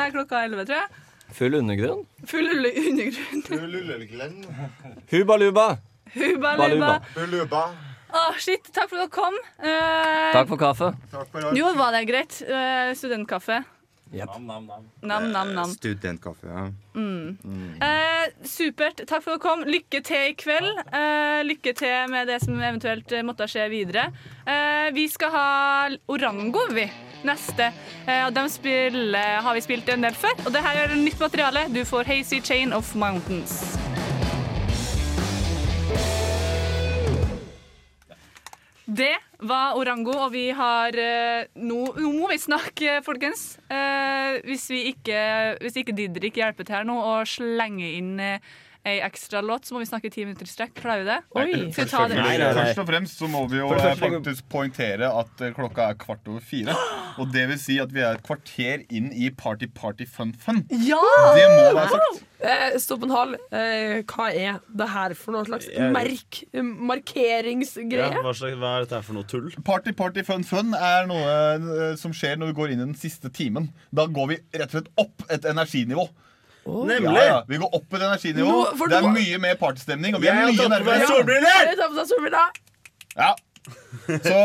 Lundgren her klokka 11, tror jeg. Full undergrunn? Full ulle- undergrunn. Huba luba. Huba Baluba. luba. Å, shit. Takk for at dere kom. Eh, Takk for kaffe. Jo, var det greit? Eh, studentkaffe. Yep. Nam-nam-nam. nam, nam. Studentkaffe, ja. Mm. Eh, supert. Takk for at dere kom. Lykke til i kveld. Eh, lykke til med det som eventuelt eh, måtte skje videre. Eh, vi skal ha Orango, vi. Neste. Eh, og dem spiller, har vi spilt en del før. Og det her er nytt materiale. Du får Hazy Chain of Mountains. Det var Orango, og vi har eh, nå, nå må vi snakke, folkens. Eh, hvis, vi ikke, hvis ikke Didrik hjelper til her nå og slenger inn eh, ei ekstra låt, så må vi snakke i ti minutter i strekk. Klarer vi det? Skal vi ta det? nei. Først og fremst så må vi jo eh, faktisk poengtere at eh, klokka er kvart over fire. Og det vil si at vi er et kvarter inn i Party Party Fun Fun. Ja! Det må være sagt. Eh, Stopp en hal. Eh, hva er det her for noe slags merk, eh, markeringsgreie? Ja, hva, slags, hva er dette her for noe tull? Party Party Fun Fun er noe eh, som skjer når vi går inn i den siste timen. Da går vi rett og slett opp et energinivå. Nemlig. Ja, ja. Vi går opp et energinivå. Nå- det er nå- mye mer partystemning. Og vi Jeg er mye nærmere. solbriller! Ja. Så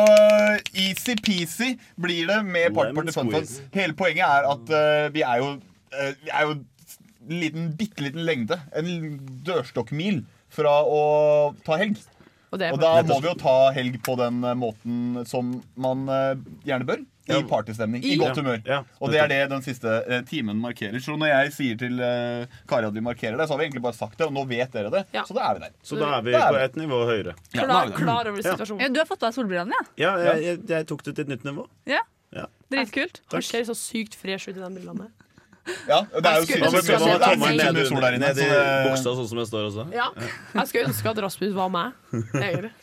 easy-peasy blir det med partyparty Fun Fun. Hele poenget er at uh, vi er jo uh, Vi er jo en liten, bitte liten lengde. En dørstokkmil fra å ta helg. Og, Og da må vi jo ta helg på den måten som man uh, gjerne bør. I partystemning. I I- godt humør. Ja, Og det er det den siste eh, timen markerer. Så når jeg sier til eh, Kari at vi markerer det, så har vi egentlig bare sagt det, og nå vet dere det. Så da er vi der. Så da er vi Da på et nivå høyere. Ja, Klar, er klar over situasjonen. Ja, du har fått av deg solbrillene, ja? Ja, jeg, jeg, jeg tok det til et nytt nivå. Ja. Ja. Dritkult. Han ser så sykt fresh ut i de brillene. Ja, det er jo sykt- er mye sol der inne. Ned i buksa, sånn som jeg står også. Ja. Jeg skulle ønske at Rasmus var meg.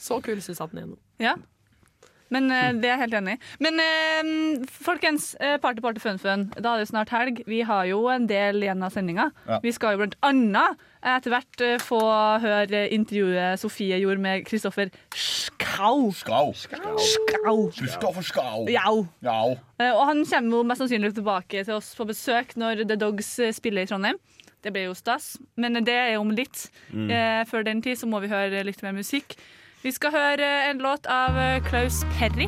Så kul syns jeg at den er nå. Ja. Men eh, det er jeg helt enig i. Men eh, folkens, eh, party, party, fun, fun. Da er det jo snart helg. Vi har jo en del igjen av sendinga. Ja. Vi skal jo blant annet etter hvert få høre intervjuet Sofie gjorde med Kristoffer Schau. Skau. Skau. Kristoffer Skau. Jau. Jau. Eh, Og han kommer jo mest sannsynlig tilbake til oss på besøk når The Dogs spiller i Trondheim. Det blir jo stas, men det er jo om litt. Mm. Eh, før den tid så må vi høre litt mer musikk. Vi skal høre en låt av eh, Klaus Perry.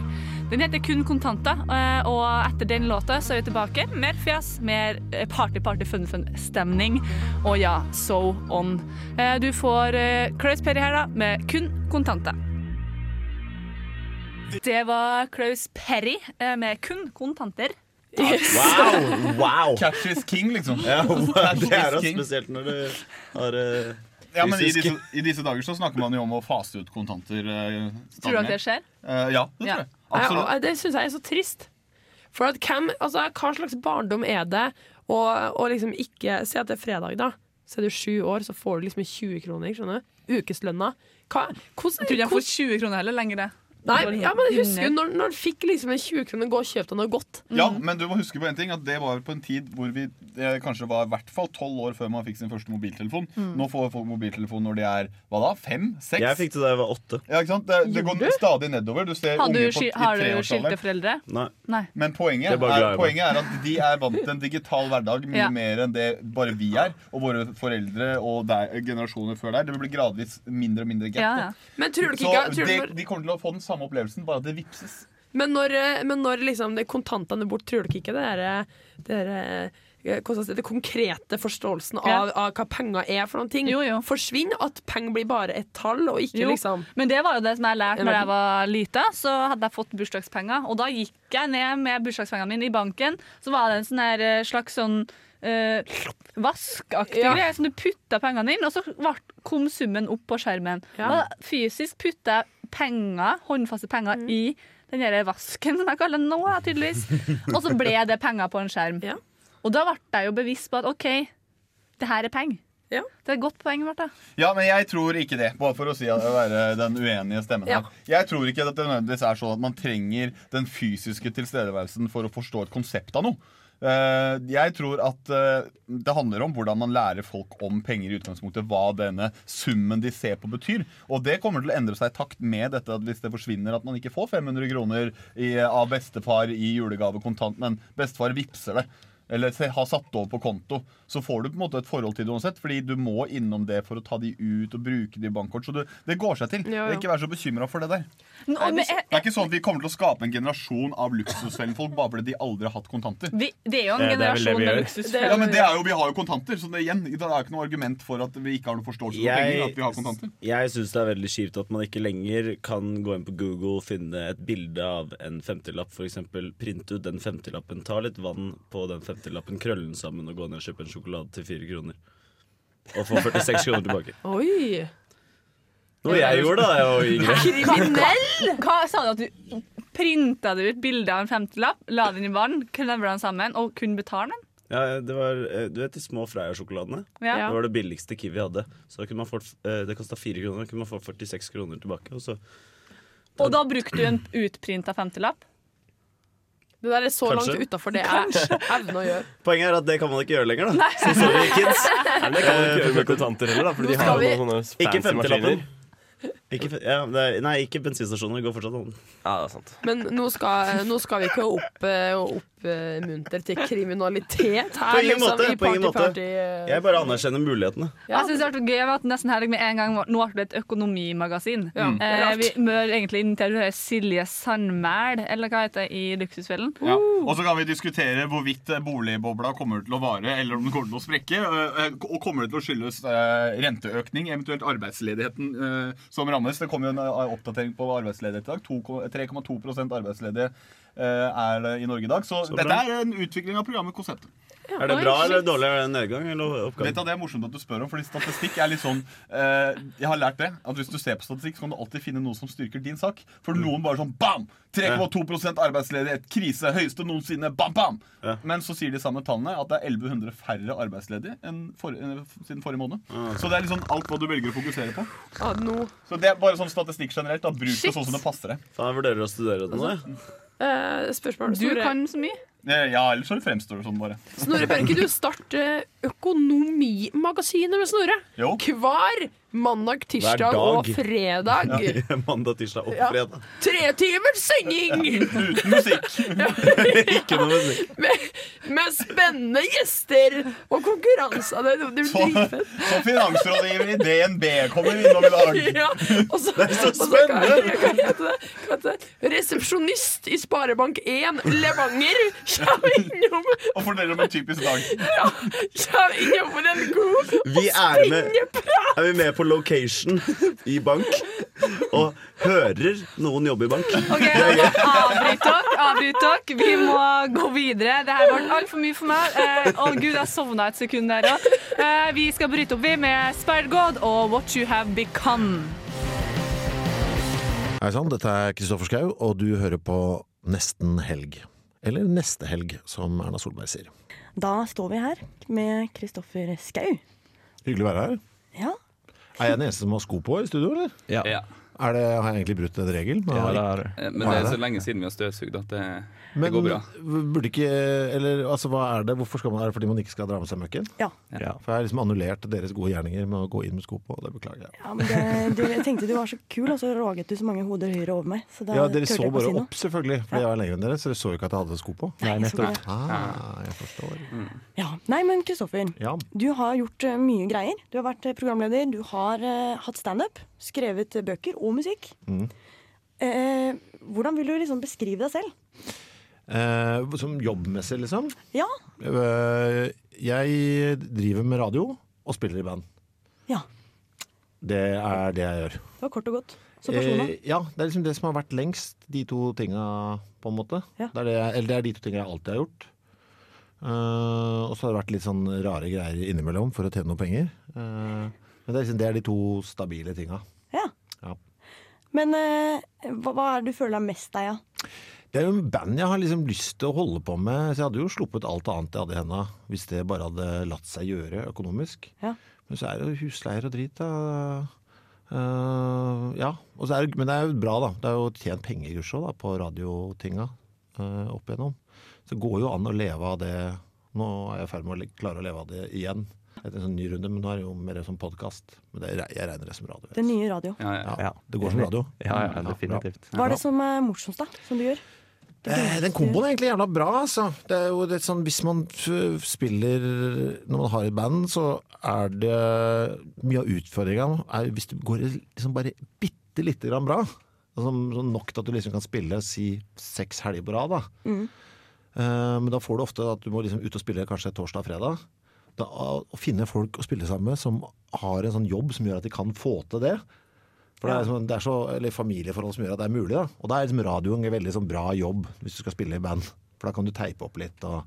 Den heter Kun kontanter, eh, og etter den låta så er vi tilbake. Mer fjas, mer eh, party, party, fun, fun-stemning. Og ja, so on. Eh, Du får Klaus Perry her, da, med Kun kontanter. Det var Klaus Perry med kun kontanter. Wow! wow. Catch is king, liksom. Ja, wow, det er da spesielt når du har eh, Ja, men i disse, I disse dager så snakker man jo om å fase ut kontanter. eh, Tror du at det skjer? Eh, ja, det tror jeg. Absolutt. det syns jeg er så trist. For at hvem, altså, hva slags barndom er det å å liksom ikke Si at det er fredag, da. Så er du sju år, så får du liksom 20 kroner. skjønner du? Ukeslønna. Hva, hvordan, Jeg tror ikke jeg får 20 kroner heller lenger. det. Nei, ja, men husker du når, når han fikk liksom en 20 kroner, gå og kjøp deg noe godt? Ja, men du må huske på en ting At det var på en tid hvor vi eh, kanskje var i hvert fall tolv år før man fikk sin første mobiltelefon. Mm. Nå får folk mobiltelefon når de er hva da? Fem? Seks? Jeg fikk det da jeg var åtte. Ja, ikke sant? Det, det går du? stadig nedover. Du ser Har du, unge på, i har du treårsalderen. skilte foreldre? Nei. Nei. Men poenget Det er bare er, glad i meg. poenget er at de er vant til en digital hverdag mye Ja. mer enn det bare vi er. Og våre foreldre og der, generasjoner før der. Det blir gradvis mindre og mindre gap. Ja, ja. Men tror du Så ikke tror du de, de kommer til å få den samme opplevelsen, bare at det vipses. Men når, eh, men når liksom det kontantene er bort, tror dere ikke det er, det er eh, det konkrete forståelsen Ja. av, av hva penger er for noen ting, forsvinner? At penger blir bare et tall, og ikke Jo, liksom Men det var jo det som jeg lærte når jeg var lita. Så hadde jeg fått bursdagspenger, og da gikk jeg ned med bursdagspengene mine i banken. Så var det en sånn eh, slags sånn eh, vaskaktig Ja. greie som du putta pengene inn, og så kom summen opp på skjermen. Ja. Da fysisk putta jeg penger, håndfaste penger Mm. i den der vasken, som jeg kaller den nå, tydeligvis. Og så ble det penger på en skjerm. Og da ble jeg jo bevisst på at OK, det her er penger. Det er et godt poeng, Martha. Ja, men jeg tror ikke det. Bare for å si at det være den uenige stemmen Ja. her. Jeg tror ikke at det nødvendigvis er sånn at man trenger den fysiske tilstedeværelsen for å forstå et konsept av noe. Eh, jeg tror at eh, det handler om hvordan man lærer folk om penger i utgangspunktet. Hva denne summen de ser på, betyr. Og det kommer til å endre seg i takt med dette at hvis det forsvinner at man ikke får 500 kroner i, av bestefar i julegave kontant, men bestefar vipser det. Eller har satt over på konto, så får du på en måte et forhold til det uansett. Fordi du må innom det for å ta de ut og bruke de i bankkort. Så det, det går seg til. Ja, ja. Ikke vær så bekymra for det der. Nå, men Det er ikke sånn at vi kommer til å skape en generasjon av luksusfellfolk bare fordi de aldri har hatt kontanter. Vi, det er jo en generasjon med luksusfeller. Ja, men det er jo, Vi har jo kontanter, så det, igjen, det er jo ikke noe argument for at vi ikke har noe forståelse for penger. at vi har kontanter. jeg syns det er veldig kjipt at man ikke lenger kan gå inn på Google og finne et bilde av en femtilapp, f.eks. Printe ut den femtilappen, ta litt vann på den femtilappen, krølle den sammen og gå ned og kjøpe en sjokolade til fire kroner. Og få 46 kroner tilbake. Oi! Noe jeg gjorde da jeg var yngre. Kriminell! Hva sa du at du Printa du ut bilde av en femtilapp, la den i vann, knevla den sammen og kunne betale den? Ja, det var, eh, du vet de små Freia-sjokoladene? Ja. Det var det billigste Kiwi hadde. Så da kunne man fått, eh, Det kosta fire kroner, da kunne man få 46 kroner tilbake. Og så Og da brukte du en utprinta femtilapp? Det der er så Kanskje. langt utafor det jeg evner å gjøre. Poenget er at det kan man ikke gjøre lenger, da. Nei. Så sorry, kids. Nei, det kan man ikke gjøre med kontanter heller, da, fordi de har jo noen sånne fancy maskiner. Ikke, ja, det er, nei, ikke bensinstasjoner. Det går fortsatt an. Ja, det er sant. Men nå skal, nå skal vi ikke opp, eh, oppmuntre til kriminalitet her. På ingen liksom, måte. i På ingen måte. party, eh. Jeg bare anerkjenner mulighetene. Jeg synes det var gøy at nesten helg med en gang var- Nå ble det et økonomimagasin. Ja, eh, vi bør egentlig invitere Silje Sandmæl, eller hva heter det, i Luksusfellen. Ja. Og så kan vi diskutere hvorvidt eh, boligbobla kommer til å vare, eller om den kommer til å sprekke. Og kommer det til å skyldes renteøkning, eventuelt arbeidsledigheten som som rammes. Det kommer jo en eh, oppdatering på arbeidsledighet i dag. 3,2 arbeidsledige eh, er det i Norge i dag. Så, Så dette er en utvikling av programmet Konseptet. Er det bra eller dårlig? Er det nedgang eller oppgang? Vet du, Det er morsomt at du spør om, fordi statistikk er litt sånn eh, Jeg har lært det, at hvis du ser på statistikk, så kan du alltid finne noe som styrker din sak. For noen bare sånn bam! 3,2% arbeidsledighet, krise, høyeste noensinne, bam, bam! Men så sier de samme tallene at det er 1100 færre arbeidsledige enn for, eh, siden forrige måned. Så det er liksom alt hva du velger å fokusere på. Ah, no. Så det er bare sånn statistikk generelt. da Bruk Shit. det sånn som det passer deg. Faen, jeg vurderer å studere det nå, jeg. Eh, spørsmål. Du kan så mye. Eh, Ja, ellers så fremstår det sånn bare. Snorre, bør ikke du starte Økonomimagasinet med Snorre? Jo. Hver mandag, tirsdag og fredag. Ja, mandag, tirsdag og Ja. fredag. Tre timers synging! Uten musikk. Ikke noe musikk. Med, med spennende gjester og konkurranser. Det, blir dritfett. så finansrådgiver i DNB kommer innom i dag. Ja, også, Det er så spennende! Hva, heter det? Resepsjonist i Sparebank1 Levanger kommer innom Og forteller om en typisk dag. ja, kommer innom en god og spennende prat. er vi med på location i bank og hører noen jobbe i bank. Ok, Avbryt dere, avbryt dere. Vi må gå videre. Det her ble altfor mye for meg. Å Å gud, jeg sovna et sekund der òg. Eh, vi skal bryte opp vi med Spider God og What You Have Become. Hei sann, dette er Kristoffer Schau, og du hører på Nesten helg. Eller Neste helg, som Erna Solberg sier. Da står vi her med Kristoffer Skau. Hyggelig å være her. Ja. Er jeg den eneste som har sko på i studio, eller? Ja. Er det, har jeg egentlig brutt en regel? Ja, det er, Eh, men det er så lenge siden vi har støvsugd at det, det går bra. burde ikke Eller altså, hva er det? Hvorfor skal man, er det fordi man ikke skal dra med seg møkken? Ja. For jeg har liksom annullert deres gode gjerninger med å gå inn med sko på, og det beklager jeg. Ja, men det, det, jeg tenkte du var så kul, og så råget du så mange hoder høyere over meg. Så da Ja, dere så bare si opp, selvfølgelig, fordi jeg var lenger enn dere, så dere så jo ikke at jeg hadde sko på. Nei, nettopp. Ah, jeg forstår. Ja. Nei, men Kristoffer. Ja. Du har gjort eh, mye greier. Du har vært eh, programleder, du har uh, hatt standup, skrevet bøker og musikk. Mm. Eh, hvordan vil du liksom beskrive deg selv? Eh, som jobbmessig, liksom? Ja. Eh, jeg driver med radio og spiller i band. Ja. Det er det jeg gjør. Det var kort og godt. Så personlig. Eh, ja, det er liksom det som har vært lengst, de to tinga, på en måte. Ja. Det, er det, eller det er de to tinga jeg alltid har gjort. Og så har det vært litt sånn rare greier innimellom for å tjene noen penger. Men det er, liksom, det er de to stabile tinga. Ja. Ja. Men hva, hva er det du føler deg mest deg av? Det er jo en band jeg har liksom lyst til å holde på med, så jeg hadde jo sluppet alt annet jeg hadde i hendene hvis det bare hadde latt seg gjøre økonomisk. Ja. Men så er det jo husleier og drit, da. Uh, ja, og så er det, men det er jo bra, da. Det er jo tjent penger da, på radiotinga uh, opp igjennom. Så det går jo an å leve av det. Nå er jeg i ferd med å klare å leve av det igjen. Etter en sånn ny runde, men nå er det jo mer som podkast. Men det, jeg regner det som radio. Det nye radio. Ja, det går som radio. Ja, ja, definitivt. Hva er det som er morsomst, da? Som du gjør? Eh, den komboen er egentlig jævla bra, altså. Det er jo litt sånn, hvis man spiller Når man har et band, så er det Mye av utfordringa hvis det går liksom bare bitte lite grann bra. Altså, sånn nok til at du liksom kan spille si seks helger på rad. Da. Mm. Eh, men da får du ofte at du må liksom ut og spille kanskje torsdag og fredag. Da, å finne folk å spille sammen med som har en sånn jobb som gjør at de kan få til det. For det er, liksom, det er så, eller familieforhold som gjør at det er mulig. Da. Og da er liksom radioen en veldig sånn bra jobb hvis du skal spille i band. For da kan du teipe opp litt. Og,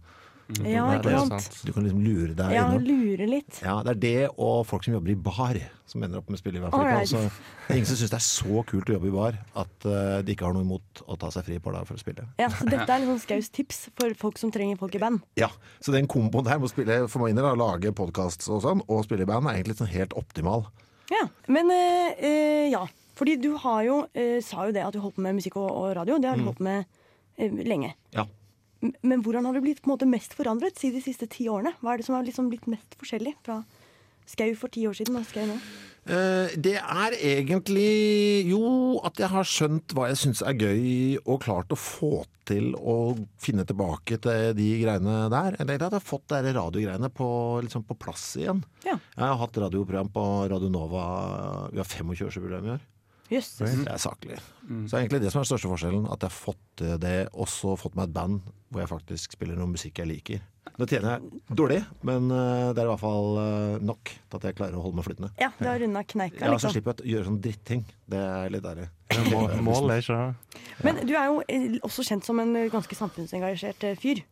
Ja, ikke sant. Du kan liksom lure deg Ja, innom. lure litt. Ja, det er det og folk som jobber i bar, som ender opp med å spille i hvert fall. Altså, det er ingen som syns det er så kult å jobbe i bar at uh, de ikke har noe imot å ta seg fri på det for å spille. Ja, så dette er liksom Skaus tips for folk som trenger folk i band. Ja, Så den komboen der med å spille for meg inn, da, lage podkast og sånn, og spille i band, er egentlig sånn helt optimal. Ja, Men eh, eh, ja, fordi du har jo eh, sa jo det at du holdt på med musikk og, og radio. Det har du Mm. holdt på med eh, lenge. Ja. M- Men hvordan har du blitt på en måte mest forandret siden de siste ti årene? Hva er det som har liksom blitt mest forskjellig fra Skau for ti år siden og Skau nå? Eh, det er egentlig jo at jeg har skjønt hva jeg syns er gøy, og klart å få til å finne tilbake til de greiene der. Eller at jeg har fått de radiogreiene på, liksom på plass igjen. Ja. Jeg har hatt radioprogram på Radio Nova. Vi har 25-årsjubileum i år. Jøss. Det er saklig. Så det er egentlig det som er den største forskjellen. At jeg har fått det, og så fått meg et band hvor jeg faktisk spiller noe musikk jeg liker. Nå tjener jeg dårlig, men eh, det er i hvert fall eh, nok til at jeg klarer å holde meg flytende. Ja, du har runda kneika, Ja, så liksom. slipper jeg å gjøre sånne dritting. Det er litt deilig. Mål er ikke Men du er jo eh, også kjent som en ganske samfunnsengasjert fyr.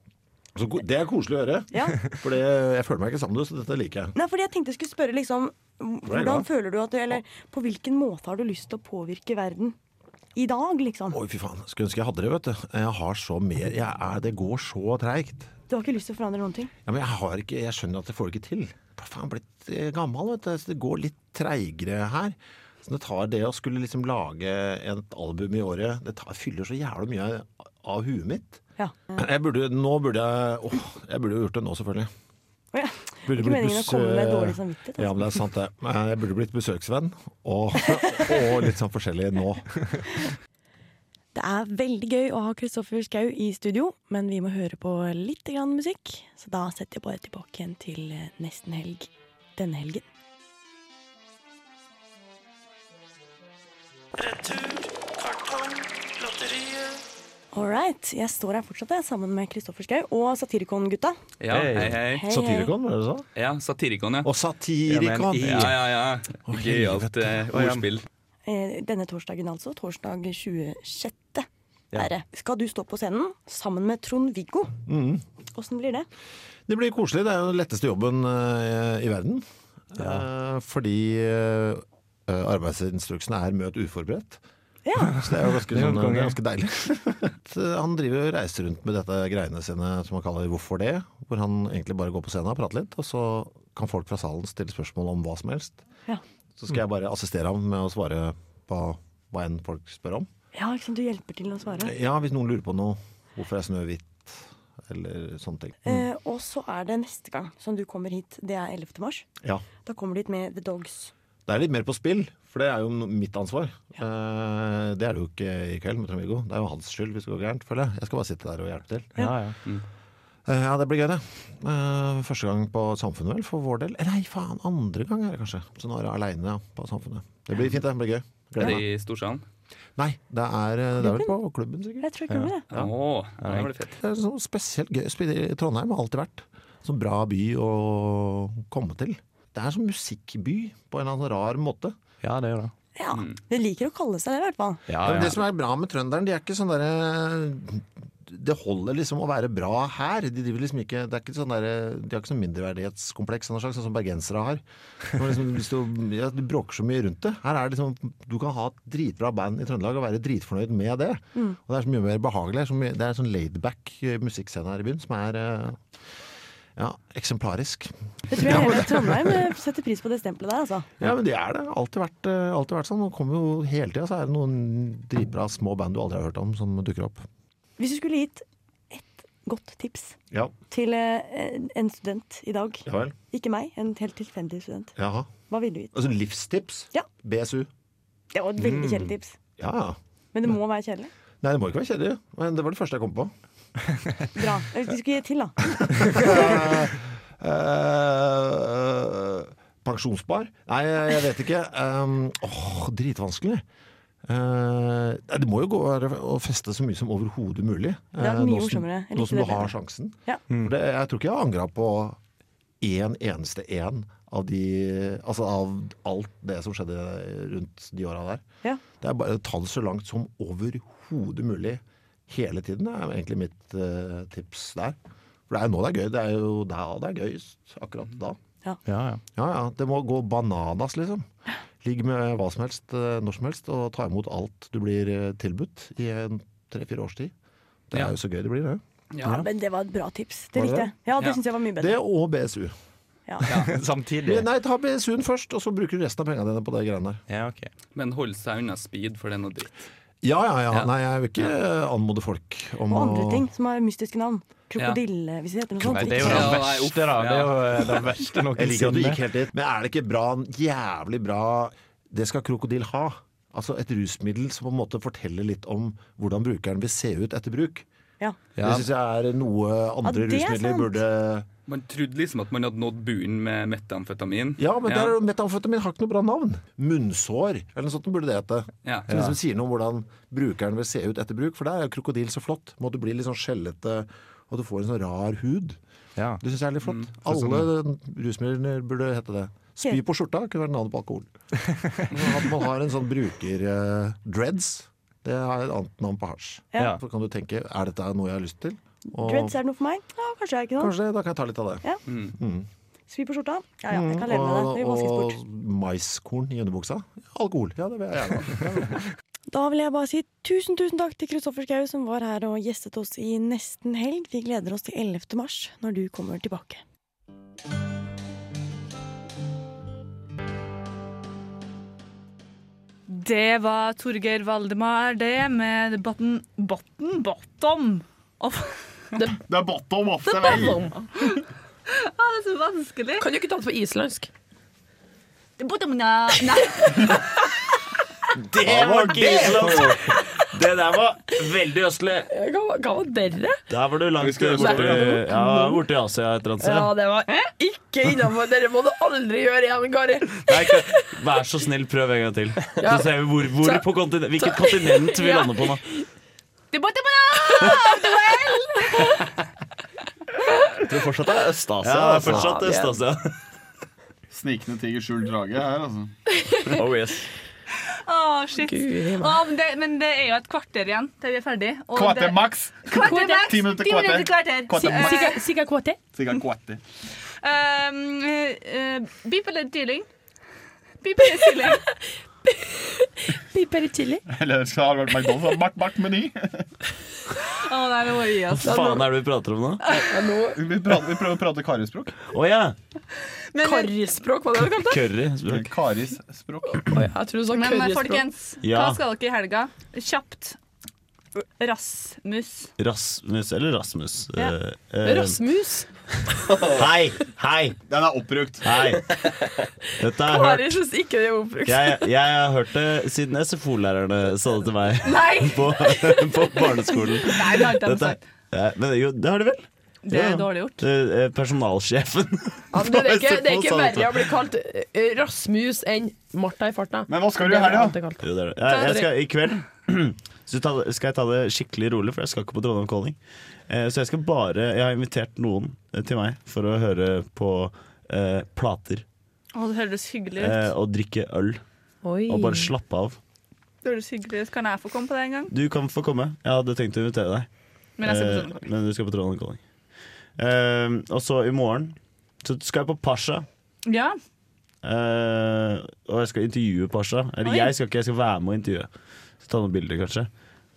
Så det er koselig å høre. Ja. For jeg føler meg ikke sammen med det, så dette liker jeg. Nei, fordi jeg tenkte jeg skulle spørre liksom Hvordan føler du at du Eller på hvilken måte har du lyst til å påvirke verden i dag, liksom? Oi, fy faen. Skulle ønske jeg hadde det, vet du. Jeg har så mer jeg er, Det går så treigt. Du har ikke lyst til å forandre noen ting? Ja, men jeg, har ikke, jeg skjønner at jeg får det ikke til. Jeg faen blitt eh, gammel, vet du. Så det går litt treigere her. Så det tar det å skulle liksom lage et album i året Det tar, fyller så jævlig mye av huet mitt. Ja. Jeg burde, nå burde jeg Åh, jeg burde jo gjort det nå, selvfølgelig. Oh, ja. Burde Ikke meningen å komme med dårlig samvittighet. Ja, men det er sant det. Men Jeg burde blitt besøksvenn, og, og litt sånn forskjellig nå. Det er veldig gøy å ha Kristoffer Schau i studio, men vi må høre på litt grann musikk. Så da setter jeg bare tilbake igjen til eh, nesten helg denne helgen. All right. Jeg står her fortsatt jeg, sammen med Kristoffer Schau og Satirikon-gutta. Ja, hei, hei. Hei, Satirikon, var det du sa? Ja, Satirikon, ja. Og Satirikon! Ja, ja, ja. Å, Gøyalt eh. Ordspill. Eh, Denne torsdagen altså. Torsdag 26. Ja. Er. Skal du stå på scenen sammen med Trond-Viggo? Mm. Blir det? Det blir koselig. Det er jo den letteste jobben uh, i verden. Eh, fordi uh, arbeidsinstruksene er 'møt uforberedt'. Ja. Så det er jo ganske, er sånn, det er ganske deilig. han driver og reiser rundt med dette greiene sine som han kaller 'Hvorfor det?', hvor han egentlig bare går på scenen og prater litt, og så kan folk fra salen stille spørsmål om hva som helst. Ja. Så skal jeg bare assistere ham med å svare på hva enn folk spør om. Ja, ikke sant? Du hjelper til å svare. Ja, hvis noen lurer på noe. Hvorfor er Snøhvit? Eller sånne ting. Eh, og så er det neste gang som du kommer hit. Det er 11. mars. Ja. Da kommer du hit med The Dogs. Det er litt mer på spill, for det er jo mitt ansvar. Ja. det er det jo ikke i kveld med Trond-Viggo. Det er jo hans skyld hvis det går gærent, føler jeg. Jeg skal bare sitte der og hjelpe til. Ja, ja. Mm. ja, det blir gøy, det. Eh, første gang på Samfunnet, vel, for vår del. Eh, Nei, faen, andre gang er det kanskje. Så nå er jeg aleine på Samfunnet. Det blir fint, det. det blir gøy. Er det i Storsalen? Nei, det er, eh, det er vel på klubben, sikkert. Jeg tror klubben, ja. Å, det blir fett. Det er sånn spesielt gøy Trondheim, har alltid vært. Sånn bra by å komme til. Det er en sånn musikkby på en eller annen rar måte. Ja, det gjør det. Ja, De liker å kalle seg det, i hvert fall. Ja, men Det som er bra med trønderen, de er ikke sånn derre det holder liksom å være bra her. De driver liksom ikke, det er ikke sånn der, de har ikke sånn mindreverdighetskompleks sånn, noe slags, sånn som bergensere har. Liksom, til ja, du, bråker så mye rundt det. Her er det liksom, Du kan ha et dritbra band i Trøndelag og være dritfornøyd med det. Mm. Og det er så mye mer behagelig. Det er så mye- Det er en sånn laidback eh, musikkscene her i byen som er eh, ja, eksemplarisk. Det tror jeg hele Trondheim eh, setter pris på det stempelet der, altså. Ja, men det er det. Alltid vært, eh, alltid vært sånn. Nå kommer jo Hele tida så er det noen dritbra små band du aldri har hørt om, som dukker opp. Hvis du skulle gitt ett godt tips Ja. til eh, en student i dag, Ja vel. ikke meg, en helt tilfeldig student, Jaha. hva ville du gitt? Altså livstips? Ja. BSU? Det var et veldig Mm. kjedelig tips. Ja, ja. Men det må være kjedelig. Nei, det må ikke være kjedelig. Men det var det første jeg kom på. Bra. Du skulle gi et til, da. Eh, pensjonsspar? Nei, jeg vet ikke. Um, åh, dritvanskelig. Uh, det må jo gå å feste så mye som overhodet mulig. Det er eh, mye nå som- Nå som du har bedre. sjansen. Ja. For det, jeg tror ikke jeg har angra på én eneste en av de Altså av alt det som skjedde rundt de åra der. Ja. Det er bare å ta det så langt som overhodet mulig hele tiden. Det er egentlig mitt uh, tips der. For det er jo nå det er gøy. Det er jo da det er gøyest. Akkurat da. Ja. Ja, Ja, ja. Det må gå bananas, liksom. Ligg med hva som helst, eh, når som helst, og ta imot alt du blir eh, tilbudt i en tre-fire års tid. Det er Ja. jo så gøy det blir, det. Ja, men det var et bra tips. Det likte jeg. Ja, det Ja. syns jeg var mye bedre. Det og BSU. Ja. Samtidig. Nei, ta BSU-en først, og så bruker du resten av pengene dine på de greiene der. Ja, okay. Men hold seg unna speed, for det er noe dritt. Ja, ja, ja. Nei, jeg vil ikke anmode folk om Og andre ting som har mystiske navn. Krokodille, hvis det heter noe sånt. Nei, det er jo det verste, da. Det er jo det verste noen Jeg liker at du gikk helt dit. Men er det ikke bra, jævlig bra Det skal krokodil ha. Altså et rusmiddel som på en måte forteller litt om hvordan brukeren vil se ut etter bruk. Ja. Det syns jeg er noe andre Ja, er rusmidler sant. burde Man trodde liksom at man hadde nådd bunnen med metamfetamin. Ja, men der, metamfetamin har ikke noe bra navn. Munnsår, eller noe sånt burde det hete. Ja. Som liksom sier noe om hvordan brukeren vil se ut etter bruk. For der er krokodil så flott. Må du bli litt sånn skjellete, og du får en sånn rar hud. Det syns jeg er litt flott. Mm. Alle rusmidler burde hete det. Spy på skjorta kunne vært navnet på alkohol. At man har en sånn bruker-dreads, det er et annet navn på hasj. Ja. Så kan du tenke er dette noe jeg har lyst til? Og Dreads, er det noe for meg? Ja, kanskje jeg er ikke noe. kanskje da kan jeg ta litt av det. Ja. Mm. Svi på skjorta? Ja ja, jeg kan leve med det. Det og, maiskorn i underbuksa. Alkohol. Ja, det vil jeg gjerne ha. Da vil jeg bare si tusen tusen takk til Kristoffer Schou som var her og gjestet oss i nesten helg. Vi gleder oss til 11. mars, når du kommer tilbake. Det var Torgeir Valdemar, det, med Bottom Bottom Bottom of Det er bottom of the the way. bottom. ah, det er så vanskelig. Kan du ikke ta det på islandsk? The bottom, na- Nei. Det var ikke islandsk! Det der var veldig østlig. Hva, hva var dere? Der var du langt Husker du borti, det? ja, borti Asia et eller annet Ja, sted. det var ikke innafor. Dere må du aldri gjøre igjen, Kari. Nei, ikke- Vær så snill, prøv en gang til. Ja. Så ser vi hvor, hvor på kontinent, hvilket kontinent vi Ja. lander på nå. Det bottom. Jeg tror fortsatt det er Øst-Asia. Ja, Ja, altså. fortsatt det er- Øst-Asia. Snikende tiger, skjult drage her, altså. Oh yes. Å, shit. Gud, oh, men, det, men det er jo et kvarter igjen til vi er ferdig. Kvarter maks. Ti minutter kvarter. eh, Sikkert kvarter. Sikkert kvarter. Um, uh, beep eller dealing? Beep eller chilling? Beep i chili? Eller det vært McDonald's. Bak, bak meny. Å Hva faen er det vi prater om nå? Vi, prater, vi prøver å prate karispråk. Å ja. Karrispråk, hva var det du kalte det? Karispråk Karisspråk. Jeg tror du sa Men curryspråk. folkens, Ja. hva skal dere i helga? Kjapt. Rasmus. Rasmus eller Rasmus? Ja. Eh, eh, Rasmus. Hei! Hei! Den er oppbrukt. Hei. Dette har jeg Kari hørt. syns ikke det er oppbrukt. Jeg, jeg har hørt det siden SFO-lærerne sa det til meg Nei. på, på barneskolen. Nei, det har ikke de Dette- sagt. Ja, men jo, det har de vel? Det er dårlig gjort. Det er Personalsjefen. Ja, men det, er ikke, det er ikke det verre å bli kalt eh, Rasmus enn Martha i farta. Men hva skal du Det i har jeg helga? alltid kalt. Jo, det er det. Jeg, jeg skal, I kveld så ta, skal jeg ta det skikkelig rolig, for jeg skal ikke på Trondheim Calling. Eh, så jeg skal bare Jeg har invitert noen eh, til meg for å høre på eh, plater Å, det høres hyggelig eh, ut. og drikke øl. Oi. Og bare slappe av. Det høres hyggelig ut. Kan jeg få komme på det en gang? Du kan få komme. Jeg hadde tenkt å invitere deg. Men jeg skal på Eh, men du skal på Trondheim Calling. Eh, og så i morgen så skal jeg på Pasha. Ja. Eh, og jeg skal intervjue Pasha. Eller Oi. jeg skal ikke, jeg skal være med og intervjue. Så ta noen bilder, kanskje.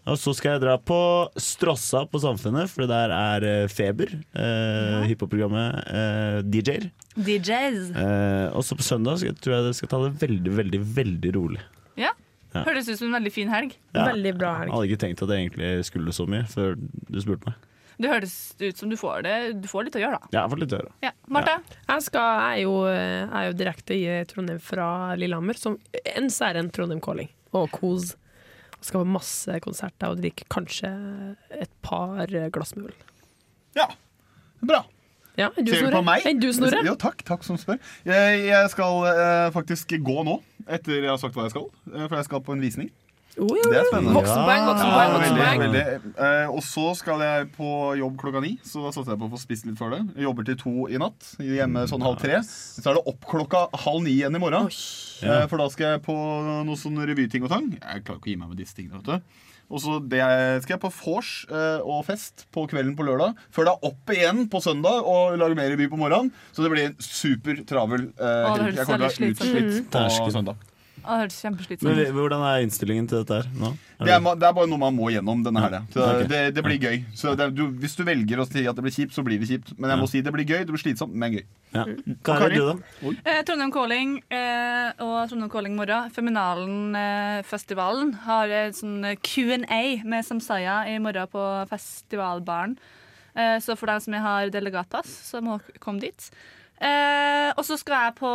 Og så skal jeg dra på Strossa på Samfunnet, for det der er eh, Feber, uh, hiphop-programmet, eh, DJ-er. DJs. Eh, og så på søndag skal, tror jeg det skal ta det veldig, veldig, veldig rolig. Ja. Ja. Høres ut som en veldig fin helg. Ja. Jeg hadde ikke tenkt at jeg egentlig skulle så mye før du spurte meg. Det høres ut som du får det Du får litt å gjøre, da. Ja, jeg får litt å gjøre. Ja. Marte? Jeg, skal, jeg, er jo, jeg er jo direkte i Trondheim fra Lillehammer, som en så er en Trondheim Calling og kos. Skal på masse konserter og drikke kanskje et par glass med øl. Bra. Ja, enn du, Ser du på meg? Enn du, Snorre? Takk, takk som spør. Jeg, jeg skal eh, faktisk gå nå, etter jeg har sagt hva jeg skal. eh, for jeg skal på en visning. Det er spennende. Voksenpoeng, voksenpoeng, veldig, voksenpoeng. veldig. Eh, og så skal jeg på jobb klokka ni, så da satser jeg på å få spist litt før det. Jeg jobber til to i natt, hjemme sånn halv tre. Så er det opp klokka halv ni igjen i morgen. Eh, for da skal jeg på noe sånn revyting og tang. Jeg klarer ikke å gi meg med disse tingene, vet du. Og så det skal jeg på vors eh, og fest på kvelden på lørdag. Før det er opp igjen på søndag og lage mer revy på morgenen. Så det blir en super travel eh, helg. Jeg kommer til å være utslitt på søndag. Det hørtes kjempeslitsomt ut. hvordan er innstillingen til dette her nå? Det er, det er bare noe man må gjennom denne helga. Så Ok. det, det blir gøy. Så det, du, hvis du velger å si at det blir kjipt, så blir det kjipt. Men jeg må si det blir gøy. Det blir slitsomt, men gøy. Ja. det du, da? Eh, Trondheim Calling eh, og Trondheim Calling morgen. Feminalen-festivalen har en sånn eh, Q&A med Samsaya i morgen på festivalbaren. Eh, så for deg som har delegatpass, så må dere komme dit. Eh, og så skal jeg på,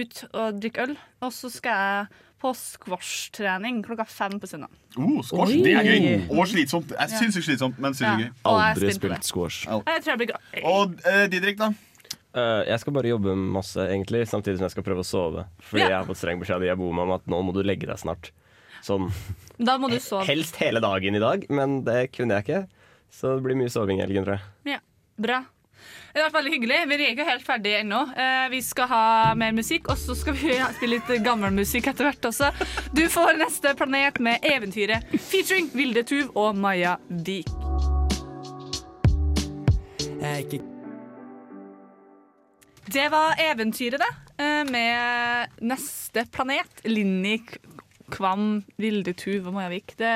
ut og drikke øl. Og så skal jeg på squash-trening klokka fem på søndag. Oh, squash, Oi. det er gøy. Og slitsomt. Jeg syns det er slitsomt, men syns det er gøy. Aldri spilt squash. Jeg tror jeg blir glad. Og eh, Didrik, da? Uh, jeg skal bare jobbe masse, egentlig, samtidig som jeg skal prøve å sove. Fordi Ja. jeg har fått streng beskjed av jeg bor med om at nå må du legge deg snart. Sånn Da må du sove. helst hele dagen i dag, men det kunne jeg ikke. Så det blir mye soving i helgen, tror jeg. Ja, bra. Det har vært veldig hyggelig. Vi er ikke helt ferdige ennå. Eh, vi skal ha mer musikk, og så skal vi spille litt gammel musikk etter hvert også. Du får neste planet med Eventyret, featuring Vilde Tuv og Maja Vik. Det var Eventyret, det, eh, med neste planet. Linni Kvam, Vilde Tuv og Maja Vik. Det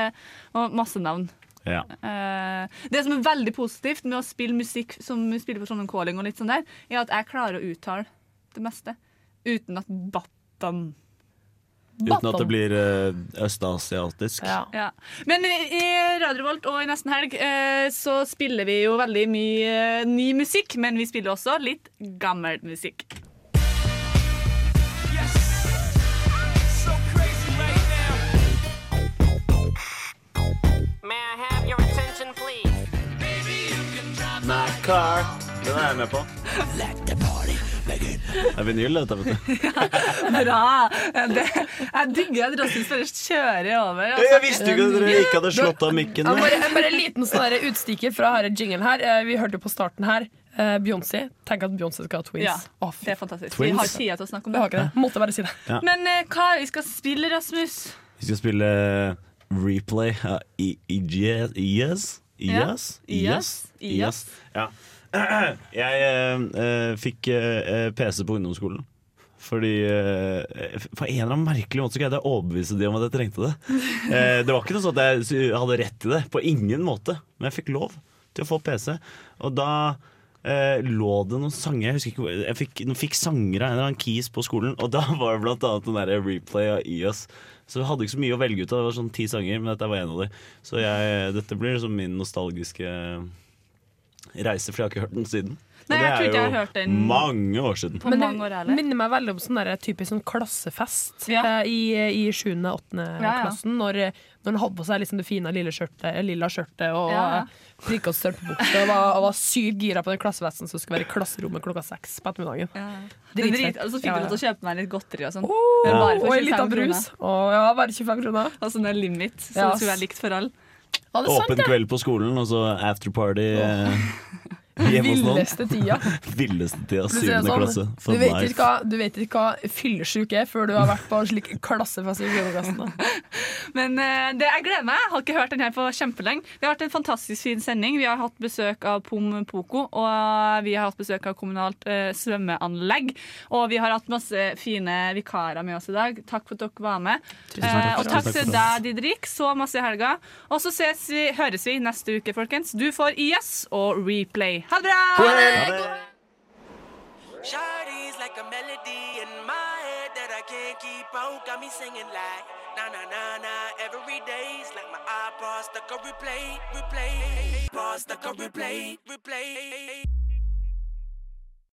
var masse navn. Ja. Eh, det som er veldig positivt med å spille musikk som vi spiller på Trondheim Calling, og litt sånn der, er at jeg klarer å uttale det meste uten at battan Uten at det blir uh, østasiatisk. Ja. Men i, Radiovolt og i Nesten Helg eh, så spiller vi jo veldig mye eh, ny musikk, men vi spiller også litt gammel musikk. May I have your attention, please? My car. Den er jeg med på. Let the party begin. Det er vinyl, dette, vet du. ja, Bra! Det, jeg digger at Rasmus bare kjører over. Altså. Jeg visste ikke at dere ikke hadde slått av mikken. Ja, bare, bare en liten sånn utstikker fra her jingle her. Eh, Vi hørte jo på starten her. eh, Beyoncé. Tenk at Beyoncé skal ha twins. Ja, det er fantastisk. Twins? Vi har tida til å snakke om det. det. har ikke det. Måtte bare si det. Ja. Men eh, hva vi skal spille, Rasmus? Vi skal spille replay av yes, yes, yes, yes. IS? Ja. Jeg eh, eh, fikk uh, PC på ungdomsskolen. Fordi eh, På en eller annen merkelig måte så greide jeg å overbevise de om at jeg trengte det. Eh, det var ikke noe sånn at jeg hadde rett til det. På ingen måte. Men jeg fikk lov til å få PC. Og da eh, lå det noen sanger Jeg husker ikke Jeg fikk, jeg fikk sanger av en eller annen keys på skolen, og da var det blant annet den der replay av IOS. Så jeg hadde ikke så mye å velge ut av. Det var sånn ti sanger, men dette var en av de. Så jeg, dette blir liksom min nostalgiske reise, for jeg har ikke hørt den siden. Nei, Og jeg det tror er ikke jeg har hørt den mange år siden. på Men mange år det minner meg veldig om sånn der, typisk sånn klassefest ja. i, i 7. og 8. Ja, ja. klassen. Når, når han hadde på seg liksom det fine lille skjørtet, lilla skjørtet og Ja, ja. og strømpebukse. Og var, var sykt gira på den klassefesten som skulle være i klasserommet klokka seks på ettermiddagen. Ja. drit, og så fikk du lov til å kjøpe meg litt godteri og sånn. Oh, ja. og en liten brus. Oh, ja, bare 25 kroner. Og sånn er limit, så yes. skulle være likt for alle. Åpen sant, kveld på skolen, og så afterparty. noen. Villeste tida. Villeste tida, syvende sånn, klasse. Du vet, ikke hva, du vet ikke hva fyllesyk er før du har vært på en slik klassefest i Gudagassen. Men uh, det, jeg gleder meg. Jeg har ikke hørt den her på kjempelenge. Det har vært en fantastisk fin sending. Vi har hatt besøk av Pom Poko, og vi har hatt besøk av kommunalt uh, svømmeanlegg. Og vi har hatt masse fine vikarer med oss i dag. Takk for at dere var med. Tusen takk. Eh, og takk til deg, Didrik. Så masse i helga. Og så ses vi, høres vi neste uke, folkens. Du får IS og Replay. Ha det bra! Shawty's like a melody in my head that I can't keep out. Got me singing like na na na na every day's like my iPod stuck on replay, replay, iPod stuck on replay, replay.